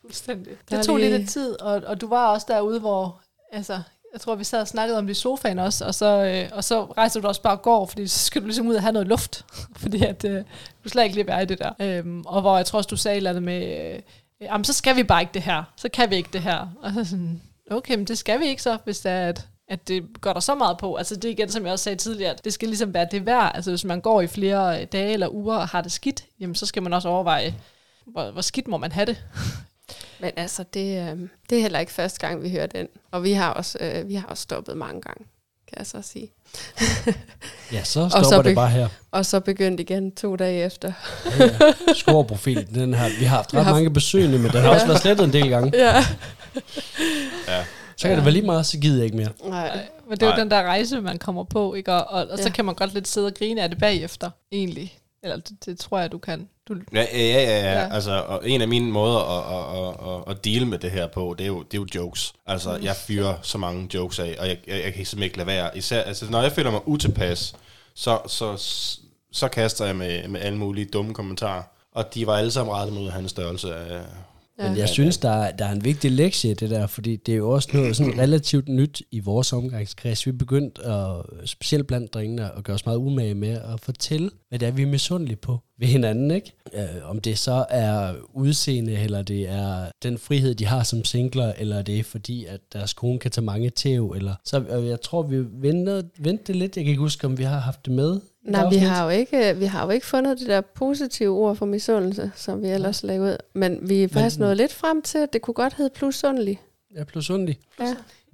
fuldstændig. Der Det tog lige- lidt tid, og, og du var også derude, hvor, altså, jeg tror, vi sad og snakkede om det i sofaen også, og så, øh, og så rejser du også bare og går, fordi så skal du ligesom ud og have noget luft, fordi at, øh, du slet ikke lige være i det der. Øhm, og hvor jeg tror også, du sagde et eller andet med, øh, jamen så skal vi bare ikke det her, så kan vi ikke det her. Og så sådan, okay, men det skal vi ikke så, hvis det er, at, at det går der så meget på. Altså det er igen, som jeg også sagde tidligere, at det skal ligesom være det værd. Altså hvis man går i flere dage eller uger og har det skidt, jamen så skal man også overveje, hvor, hvor skidt må man have det. Men altså, det, øh, det er heller ikke første gang, vi hører den. Og vi har også, øh, vi har også stoppet mange gange, kan jeg så sige. Ja, så så stopper be- det bare her. Og så begyndt igen to dage efter. Ja, ja. Scoreprofilen, den har, vi har haft ret har mange besøgende, men den har også været slettet en del gange. Ja. Ja. Så kan det være lige meget, så gider jeg ikke mere. Nej. Men det er jo Nej. den der rejse, man kommer på, ikke? Og, og, og så Ja. kan man godt lidt sidde og grine af det bagefter, egentlig. Eller det, det tror jeg, du kan. Du, Ja, ja, ja, ja, Ja. Altså, og en af mine måder at, at, at, at deal med det her på, det er jo, det er jo jokes. Altså, jeg fyrer så mange jokes af, og jeg, jeg, jeg kan simpelthen ikke lade være. Især, altså, når jeg føler mig utilpas, så, så, så kaster jeg med, med alle mulige dumme kommentarer. Og de var alle sammen rettet mod hans størrelse af... Ja. Men jeg synes, der er, der er en vigtig lektie i det der, fordi det er jo også noget sådan relativt nyt i vores omgangskreds. Vi er begyndt, at, specielt blandt drengene, at gøre os meget umage med at fortælle, hvad det er, vi er misundelige på ved hinanden. Ikke? Øh, om det så er udseende, eller det er den frihed, de har som singler, eller det er fordi, at deres kone kan tage mange tæv. Eller, så øh, jeg tror, vi venter, vendte det lidt. Jeg kan ikke huske, om vi har haft det med. Nej, vi har, jo ikke, vi har jo ikke fundet det der positive ord for misundelse, som vi ellers lagde ud. Men vi er faktisk Men- nået lidt frem til, at det kunne godt hedde plusundelig. Jeg blev sundelig. Ja.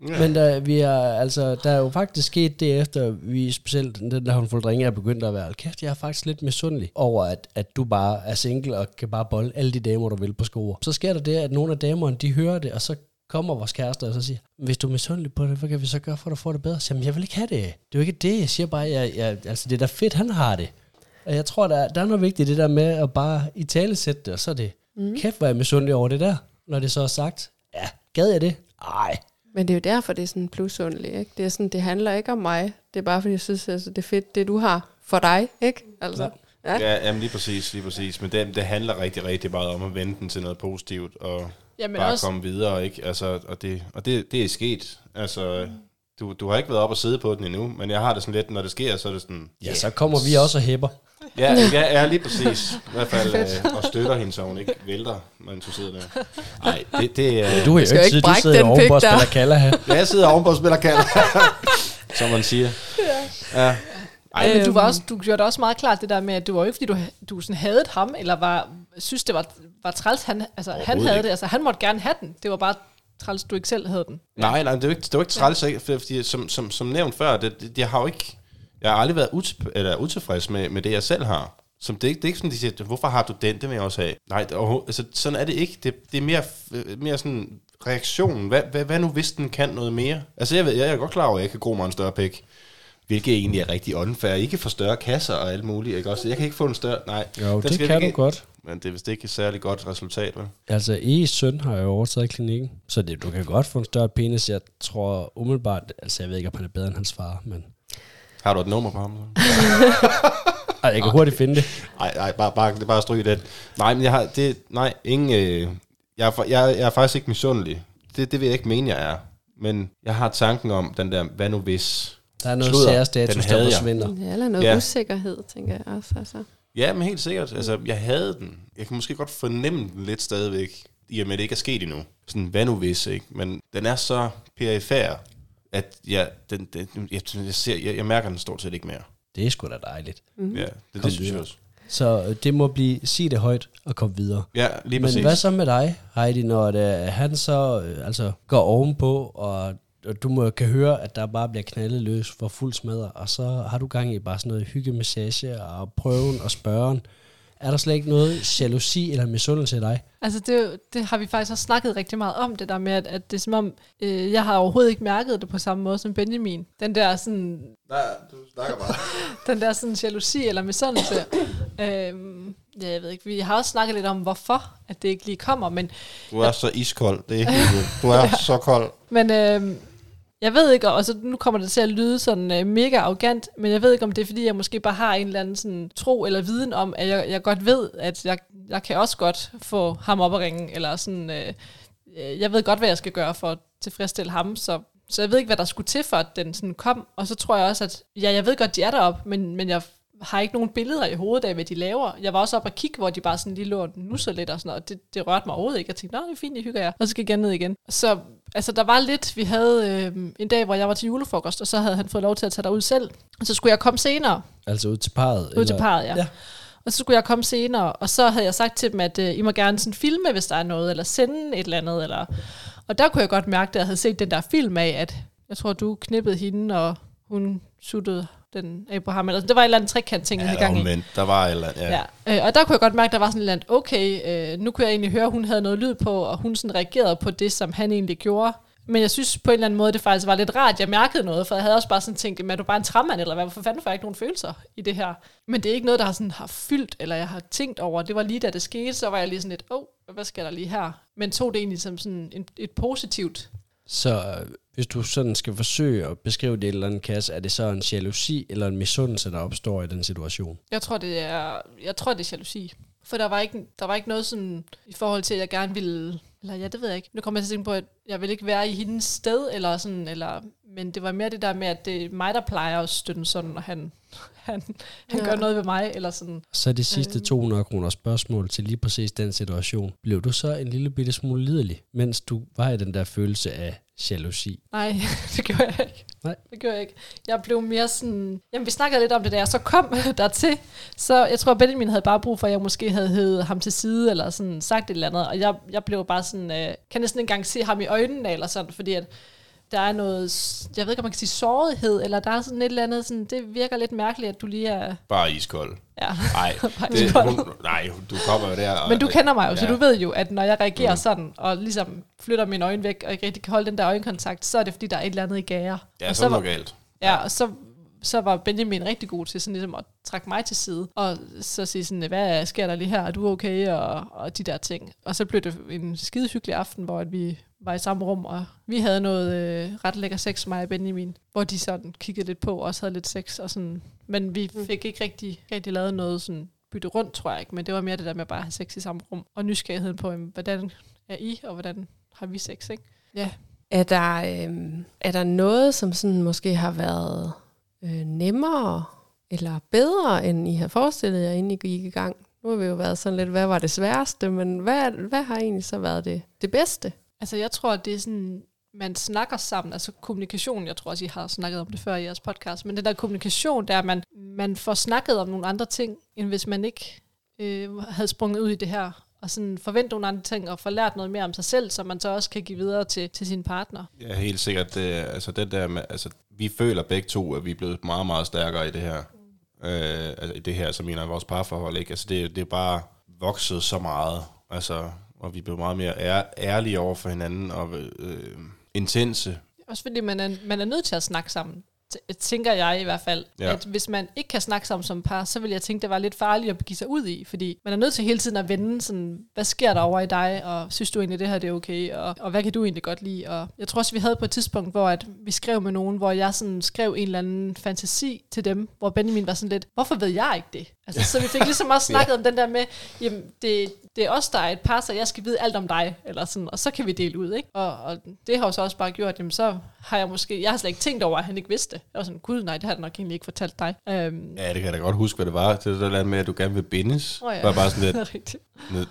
Ja. Men der, vi er, altså, der er jo faktisk sket det efter, vi specielt den der håndfuld drenge er begyndt at være, "Hold kæft, jeg er faktisk lidt misundelig over, at, at du bare er single og kan bare bolle alle de damer, du vil på skoer. Så sker der det, at nogle af damerne, de hører det, og så kommer vores kærester og så siger, hvis du er misundelig på det, hvad kan vi så gøre for, at du får det bedre? Så, Jamen, jeg vil ikke have det. Det er jo ikke det. Jeg siger bare, jeg, jeg, altså, det er da fedt, han har det. Og jeg tror, der, er- der er noget vigtigt i det der med at bare i tale sætte det, og så er det, mm. kæft, hvor er jeg misundelig over det der. Når det så er sagt, ja, gad jeg det? Ej, Men det er jo derfor, det er sådan plusundeligt. Ikke? Det, er sådan, det handler ikke om mig. Det er bare, fordi jeg synes, altså, det er fedt, det du har for dig. Ikke? Altså, ja. Ja, jamen lige præcis, lige præcis. Men det, det handler rigtig, rigtig meget om at vende den til noget positivt, og Jamen bare også, komme videre, ikke? Altså, og det, og det, det er sket. Altså, du, du har ikke været op og sidde på den endnu, men jeg har det sådan lidt, når det sker, så er det sådan... ja, så kommer vi også og hæpper. Ja, ja, ja lige præcis. I hvert fald, øh, og støtter hende, så hun ikke vælter, mens hun sidder der. Nej, det, det er... Du er jo ikke ikke tid, du sidder ovenpå og spiller der. kalder her. Ja, jeg sidder ovenpå og spiller kalder, som man siger. Ja. Ej, men du, var Øhm. også, du gjorde det også meget klart det der med, at du var jo ikke, fordi du, du sådan havde ham, eller var, synes, det var, var træls. Han, altså, han havde ikke. det. Altså, han måtte gerne have den. Det var bare træls, du ikke selv havde den. Nej, nej, det er jo ikke, det er jo ikke træls, ikke? For- fordi som, som, som nævnt før, det, det, jeg har jo ikke, jeg har aldrig været util, eller utilfreds med, med det, jeg selv har. Som det, er ikke- det er ikke sådan, de siger, hvorfor har du den, det vil jeg også have. Nej, det, altså, sådan er det ikke. Det, det er mere, mere sådan reaktionen. Hvad, hvad, hvad nu, hvis den kan noget mere? Altså, jeg, ved, jeg er godt klar over, at jeg kan gro mig en større pæk. Hvilket egentlig er rigtig unfair. I kan få større kasser og alt muligt, ikke også? Jeg kan ikke få en større... Nej, Jo, det skal kan ikke- du godt. Men det er vist ikke et særlig godt resultat, vel? Altså, E's søn har jo overtaget klinikken, så det, du kan godt få en større penis. Jeg tror umiddelbart, altså jeg ved ikke, om han er bedre end hans far, men... Har du et nummer på ham? Så? Ej, jeg kan hurtigt finde det. Nej, nej, bare, bare, det bare at stryge den. Nej, men jeg har, det, nej, ingen, øh, jeg, er, jeg, jeg er faktisk ikke misundelig. Det, det vil jeg ikke mene, jeg er. Men jeg har tanken om den der, hvad nu hvis? Der er noget særstatus, der havde jeg. forsvinder. Ja, eller noget Ja. usikkerhed, tænker jeg også. Altså. Ja, men helt sikkert. Altså, jeg havde den. Jeg kan måske godt fornemme den lidt stadigvæk, i og med, at det ikke er sket endnu. Sådan, hvad nu hvis, ikke? Men den er så perifær, at jeg, den, den, jeg, jeg, ser, jeg, jeg mærker den stort set ikke mere. Det er sgu da dejligt. Mm. Ja, det, Kom det synes jeg også. Så øh, det må blive, sig det højt og kom videre. Ja, lige Men præcis. hvad så med dig, Heidi, når det, han så øh, altså, går ovenpå, og, og du må, kan høre, at der bare bliver knaldet løs for fuld smadre, og så har du gang i bare sådan noget hyggemassage og prøven og spørgen. Er der slet ikke noget jalousi eller misundelse i dig? Altså, det, det har vi faktisk også snakket rigtig meget om, det der med, at, at det er som om, øh, jeg har overhovedet ikke mærket det på samme måde som Benjamin. Den der sådan, Nej, du snakker bare. den der sådan jalousi eller misundelse. øhm, ja, jeg ved ikke, vi har også snakket lidt om, hvorfor at det ikke lige kommer, men Du er så iskold. Det er Du er så kold. Men øh, jeg ved ikke, og så altså, nu kommer det til at lyde sådan øh, mega arrogant, men jeg ved ikke, om det er, fordi jeg måske bare har en eller anden sådan, tro eller viden om, at jeg, jeg godt ved, at jeg, jeg kan også godt få ham op at ringe, eller sådan, øh, øh, jeg ved godt, hvad jeg skal gøre for at tilfredsstille ham, så, så jeg ved ikke, hvad der skulle til, for at den sådan kom, og så tror jeg også, at ja, jeg ved godt, de er deroppe, men, men jeg har ikke nogen billeder i hovedet af, hvad de laver. Jeg var også op og kigge, hvor de bare sådan lige lå og så lidt og sådan noget, og det, det rørte mig overhovedet ikke. Jeg tænkte, nej, det er fint, jeg hygger jer. Og så gik jeg ned igen. Så altså, der var lidt, vi havde øh, en dag, hvor jeg var til julefrokost, og så havde han fået lov til at tage derud selv. Og så skulle jeg komme senere, Altså ud til parret? ud til parret, ja. Ja. Og så skulle jeg komme senere, og så havde jeg sagt til dem, at øh, I må gerne sådan filme, hvis der er noget, eller sende et eller andet. Eller... Og der kunne jeg godt mærke, at jeg havde set den der film af, at jeg tror, du knippede hende, og hun suttede den af på ham. Eller, det var en eller anden trekant ting, jeg havde gang i. men der var et eller andet, ja. Ja. Øh, og der kunne jeg godt mærke, der var sådan et eller andet, okay, øh, nu kunne jeg egentlig høre, at hun havde noget lyd på, og hun sådan reagerede på det, som han egentlig gjorde. Men jeg synes på en eller anden måde, det faktisk var lidt rart, at jeg mærkede noget, for jeg havde også bare sådan tænkt, "Jamen, er du bare en træmand, eller hvad, hvorfor fanden får jeg ikke nogen følelser i det her? Men det er ikke noget, der har, sådan, har fyldt, eller jeg har tænkt over. Det var lige da det skete, så var jeg lige sådan lidt, åh, oh, hvad skal der lige her? Men tog det egentlig som sådan en, et positivt så hvis du sådan skal forsøge at beskrive det i et eller andet kasse, er det så en jalousi eller en misundelse, der opstår i den situation? Jeg tror, det er, jeg tror, det er jalousi. For der var, ikke, der var ikke noget sådan, i forhold til, at jeg gerne ville, eller ja, det ved jeg ikke. Nu kommer jeg til at tænke på, at jeg vil ikke være i hendes sted, eller sådan, eller, men det var mere det der med, at det er mig, der plejer at støtte sådan, når han, han, han Ja. gør noget ved mig, eller sådan. Så de sidste 200 kroner spørgsmål til lige præcis den situation. Blev du så en lille bitte smule liderlig, mens du var i den der følelse af jalousi? Nej, det gjorde jeg ikke. Nej. Det gjorde jeg ikke. Jeg blev mere sådan... Jamen, vi snakkede lidt om det der, så kom dertil. Så jeg tror, Benjamin havde bare brug for, at jeg måske havde hævet ham til side, eller sådan sagt et eller andet. Og jeg, jeg blev bare sådan... Øh, kan næsten ikke engang se ham i øjnene, eller sådan, fordi at der er noget, jeg ved ikke, om man kan sige sårighed, eller der er sådan et eller andet, sådan, det virker lidt mærkeligt, at du lige er, Bare iskold. ja. Nej, Bare det, iskold. hun, nej, du kommer jo der. Og, Men du kender mig jo, så Ja. du ved jo, at når jeg reagerer Mm. sådan, og ligesom flytter mine øjne væk, og ikke rigtig kan holde den der øjenkontakt, så er det, fordi der er et eller andet i gære. Ja, og så er var, galt. Ja, og så, så var Benjamin rigtig god til sådan ligesom at trække mig til side, og så sige sådan, hvad sker der lige her, er du okay, og, og de der ting. Og så blev det en skide hyggelig aften, hvor at vi var i samme rum, og vi havde noget øh, ret lækker sex, mig og Benjamin, hvor de sådan kiggede lidt på, og også havde lidt sex, og sådan. men vi fik ikke rigtig, rigtig lavet noget sådan bytte rundt, tror jeg ikke, men det var mere det der med bare at have sex i samme rum, og nysgerrigheden på, jamen, hvordan er I, og hvordan har vi sex, ikke? Ja, Er der, øhm, er der noget, som sådan måske har været øh, nemmere eller bedre, end I har forestillet jer, inden I gik i gang? Nu har vi jo været sådan lidt, hvad var det sværeste, men hvad, hvad har egentlig så været det, det bedste? Altså jeg tror, det er sådan, man snakker sammen, altså kommunikation, jeg tror også, I har snakket om det før i jeres podcast, men den der kommunikation, der er, at man, man får snakket om nogle andre ting, end hvis man ikke øh, havde sprunget ud i det her, og sådan forvente nogle andre ting, og få lært noget mere om sig selv, som man så også kan give videre til, til sin partner. Ja, helt sikkert. Det, altså, det der med, altså, vi føler begge to, at vi er blevet meget, meget stærkere i det her. Øh, altså, i det her, som mener vores parforhold, ikke? Altså, det, det er bare vokset så meget. Altså, og vi blevet meget mere ær, ærlige over for hinanden, og øh, intense. Også fordi man er, man er nødt til at snakke sammen, t- tænker jeg i hvert fald. Ja. At hvis man ikke kan snakke sammen som par, så vil jeg tænke, det var lidt farligt at begive sig ud i, fordi man er nødt til hele tiden at vende sådan, hvad sker der over i dig, og synes du egentlig, det her det er okay, og, og hvad kan du egentlig godt lide? Og jeg tror også, vi havde på et tidspunkt, hvor at vi skrev med nogen, hvor jeg sådan skrev en eller anden fantasi til dem, hvor Benjamin var sådan lidt, hvorfor ved jeg ikke det? Altså, så vi fik ligesom også snakket om den der med, jamen, det, det er os, der er et par, så jeg skal vide alt om dig, eller sådan, og så kan vi dele ud, ikke? Og, og det har jo så også bare gjort, jamen så har jeg måske, jeg har slet ikke tænkt over, at han ikke vidste det. Jeg var sådan, gud nej, det har jeg nok egentlig ikke fortalt dig. Øhm, Ja, det kan jeg da godt huske, hvad det var. Det var det der med, at du gerne vil bindes. Oh, ja. ja. Var bare sådan lidt, rigtigt.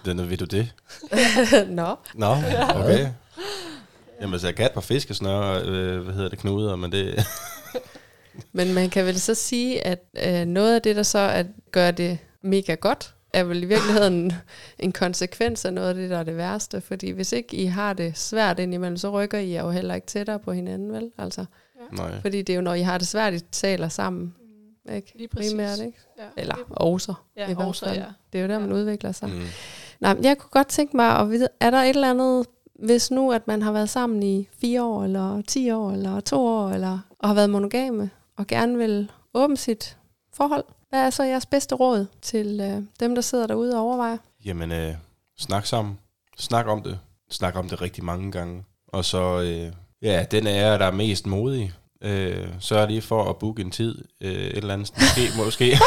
"Nå, "Nå, vil du det? Nå, Nå, okay. Jamen, så jeg gav et par fiskesnøre, øh, hvad hedder det, knuder, men det... men man kan vel så sige, at øh, noget af det, der så at gør det mega godt, er vel i virkeligheden en konsekvens af noget af det, der er det værste. Fordi hvis ikke I har det svært indimellem, så rykker I jo heller ikke tættere på hinanden, vel? Altså, Nej. fordi det er jo, når I har det svært, I taler sammen. Ikke? Lige præcis. Primært, ikke? Ja, Eller også. ja, i fald. ja. Det er jo der, Ja. man udvikler sig. Mm. Nej, men jeg kunne godt tænke mig at vide, er der et eller andet, hvis nu, at man har været sammen i fire år, eller ti år, eller to år, eller, og har været monogame, og gerne vil åbne sit forhold, hvad er så jeres bedste råd til øh, dem, der sidder derude og overvejer? Jamen, øh, snak sammen. Snak om det. Snak om det rigtig mange gange. Og så, øh, ja, den af jer, der er mest modig, øh, sørg lige for at booke en tid. Øh, et eller andet, måske, måske,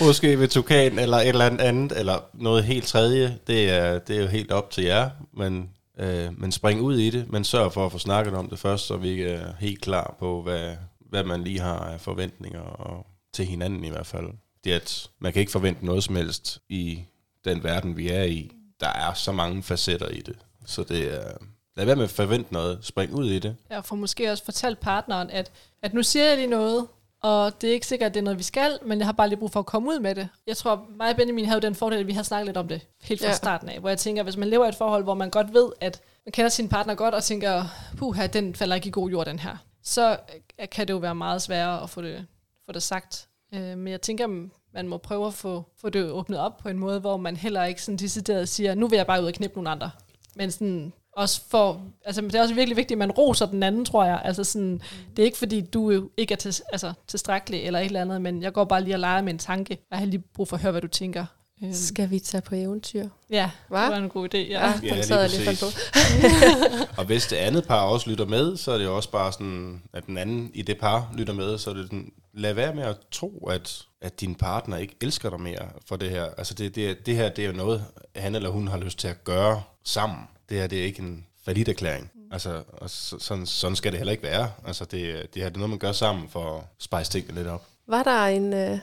måske ved Tukan, eller et eller andet andet, eller noget helt tredje. Det er, det er jo helt op til jer, men, øh, men spring ud i det. Men sørg for at få snakket om det først, så vi ikke er helt klar på, hvad, hvad man lige har af forventninger og til hinanden i hvert fald. Det er, at man kan ikke forvente noget som helst i den verden, vi er i. Der er så mange facetter i det. Så det er... Lad være med at forvente noget. Spring ud i det. Jeg får måske også fortalt partneren, at, at nu siger jeg lige noget, og det er ikke sikkert, at det er noget, vi skal, men jeg har bare lige brug for at komme ud med det. Jeg tror, mig og Benjamin havde jo den fordel, at vi har snakket lidt om det helt fra Ja. ja. starten af, hvor jeg tænker, hvis man lever i et forhold, hvor man godt ved, at man kender sin partner godt, og tænker, puha, den falder ikke i god jord, den her, så øh, kan det jo være meget sværere at få det, få det sagt. Øh, Men jeg tænker, man må prøve at få, få det åbnet op på en måde, hvor man heller ikke sådan decideret siger, nu vil jeg bare ud og knippe nogle andre. Men sådan også for, altså det er også virkelig vigtigt, at man roser den anden, tror jeg. Altså sådan, det er ikke fordi, du ikke er til, altså, tilstrækkelig eller et eller andet, men jeg går bare lige og leger med en tanke. Jeg har lige brug for at høre, hvad du tænker. Øhm, Skal vi tage på eventyr? ja, Hva? det var en god idé. Ja. Ja, Ja, den lige sad jeg lige fandt på. Og hvis det andet par også lytter med, så er det jo også bare sådan, at den anden i det par lytter med, så er det sådan, lad være med at tro, at, at din partner ikke elsker dig mere for det her. Altså det, det, det her, det er jo noget, han eller hun har lyst til at gøre sammen. Det her, det er ikke en valid erklæring. Altså, og så, sådan, sådan skal det heller ikke være. Altså, det, det her det er noget, man gør sammen for at spice tingene lidt op. Var der en øh,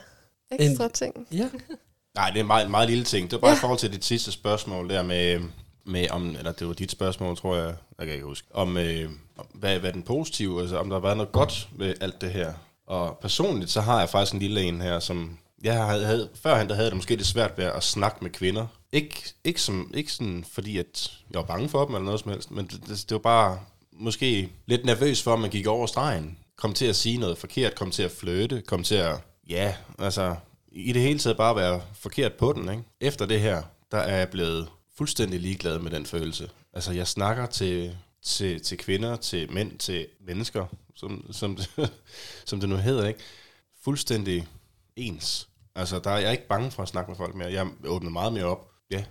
ekstra En- ting? Ja. Nej, det er en meget, en meget lille ting. Det var bare Ja. i forhold til dit sidste spørgsmål der med, med om, eller det var dit spørgsmål, tror jeg, jeg kan ikke huske, om, øh, om hvad, hvad den positive, altså om der har været noget godt ved alt det her. Og personligt, så har jeg faktisk en lille en her, som jeg havde, havde førhen, der havde det måske lidt svært ved at snakke med kvinder. Ikke, ikke, som, ikke sådan, fordi at jeg var bange for dem eller noget som helst, men det, det, det var bare måske lidt nervøs for, at man gik over stregen. Kom til at sige noget forkert, kom til at flytte, kom til at, ja, altså i det hele taget bare være forkert på den. Ikke? Efter det her, der er jeg blevet fuldstændig ligeglad med den følelse. Altså jeg snakker til, til, til kvinder, til mænd, til mennesker, som, som, det, som det nu hedder, ikke? Fuldstændig ens. Altså der er jeg ikke bange for at snakke med folk mere. Jeg åbner meget mere op. Ja,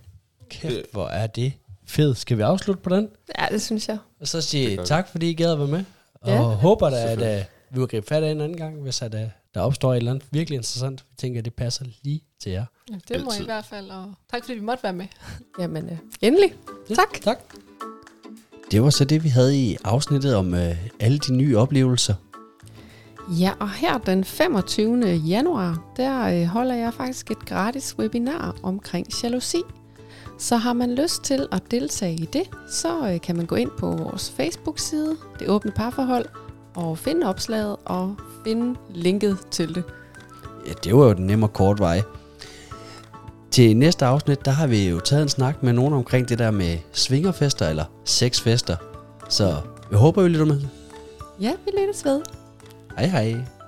Kæft, hvor er det fedt. Skal vi afslutte på den? Ja, det synes jeg. Og så sige Det tak, fordi I gad at være med. Og Ja. håber da, at uh, vi vil gribe fat af en anden gang, hvis at, uh, der opstår et eller andet virkelig interessant. Vi tænker, at det passer lige til jer. Ja, det må I Altid. i hvert fald, og tak fordi vi måtte være med. Jamen, øh, endelig. Tak. Tak. Det var så det, vi havde i afsnittet om øh, alle de nye oplevelser. Ja, og her den 25. januar, der øh, holder jeg faktisk et gratis webinar omkring jalousi. Så har man lyst til at deltage i det, så øh, kan man gå ind på vores Facebook-side, Det Åbne Parforhold, og finde opslaget og finde linket til det. Ja, det var jo den nemme og kort vej. Til næste afsnit, der har vi jo taget en snak med nogen omkring det der med svingerfester eller sexfester. Så jeg håber, I lytter med. Ja, vi lyttes ved. Hej hej.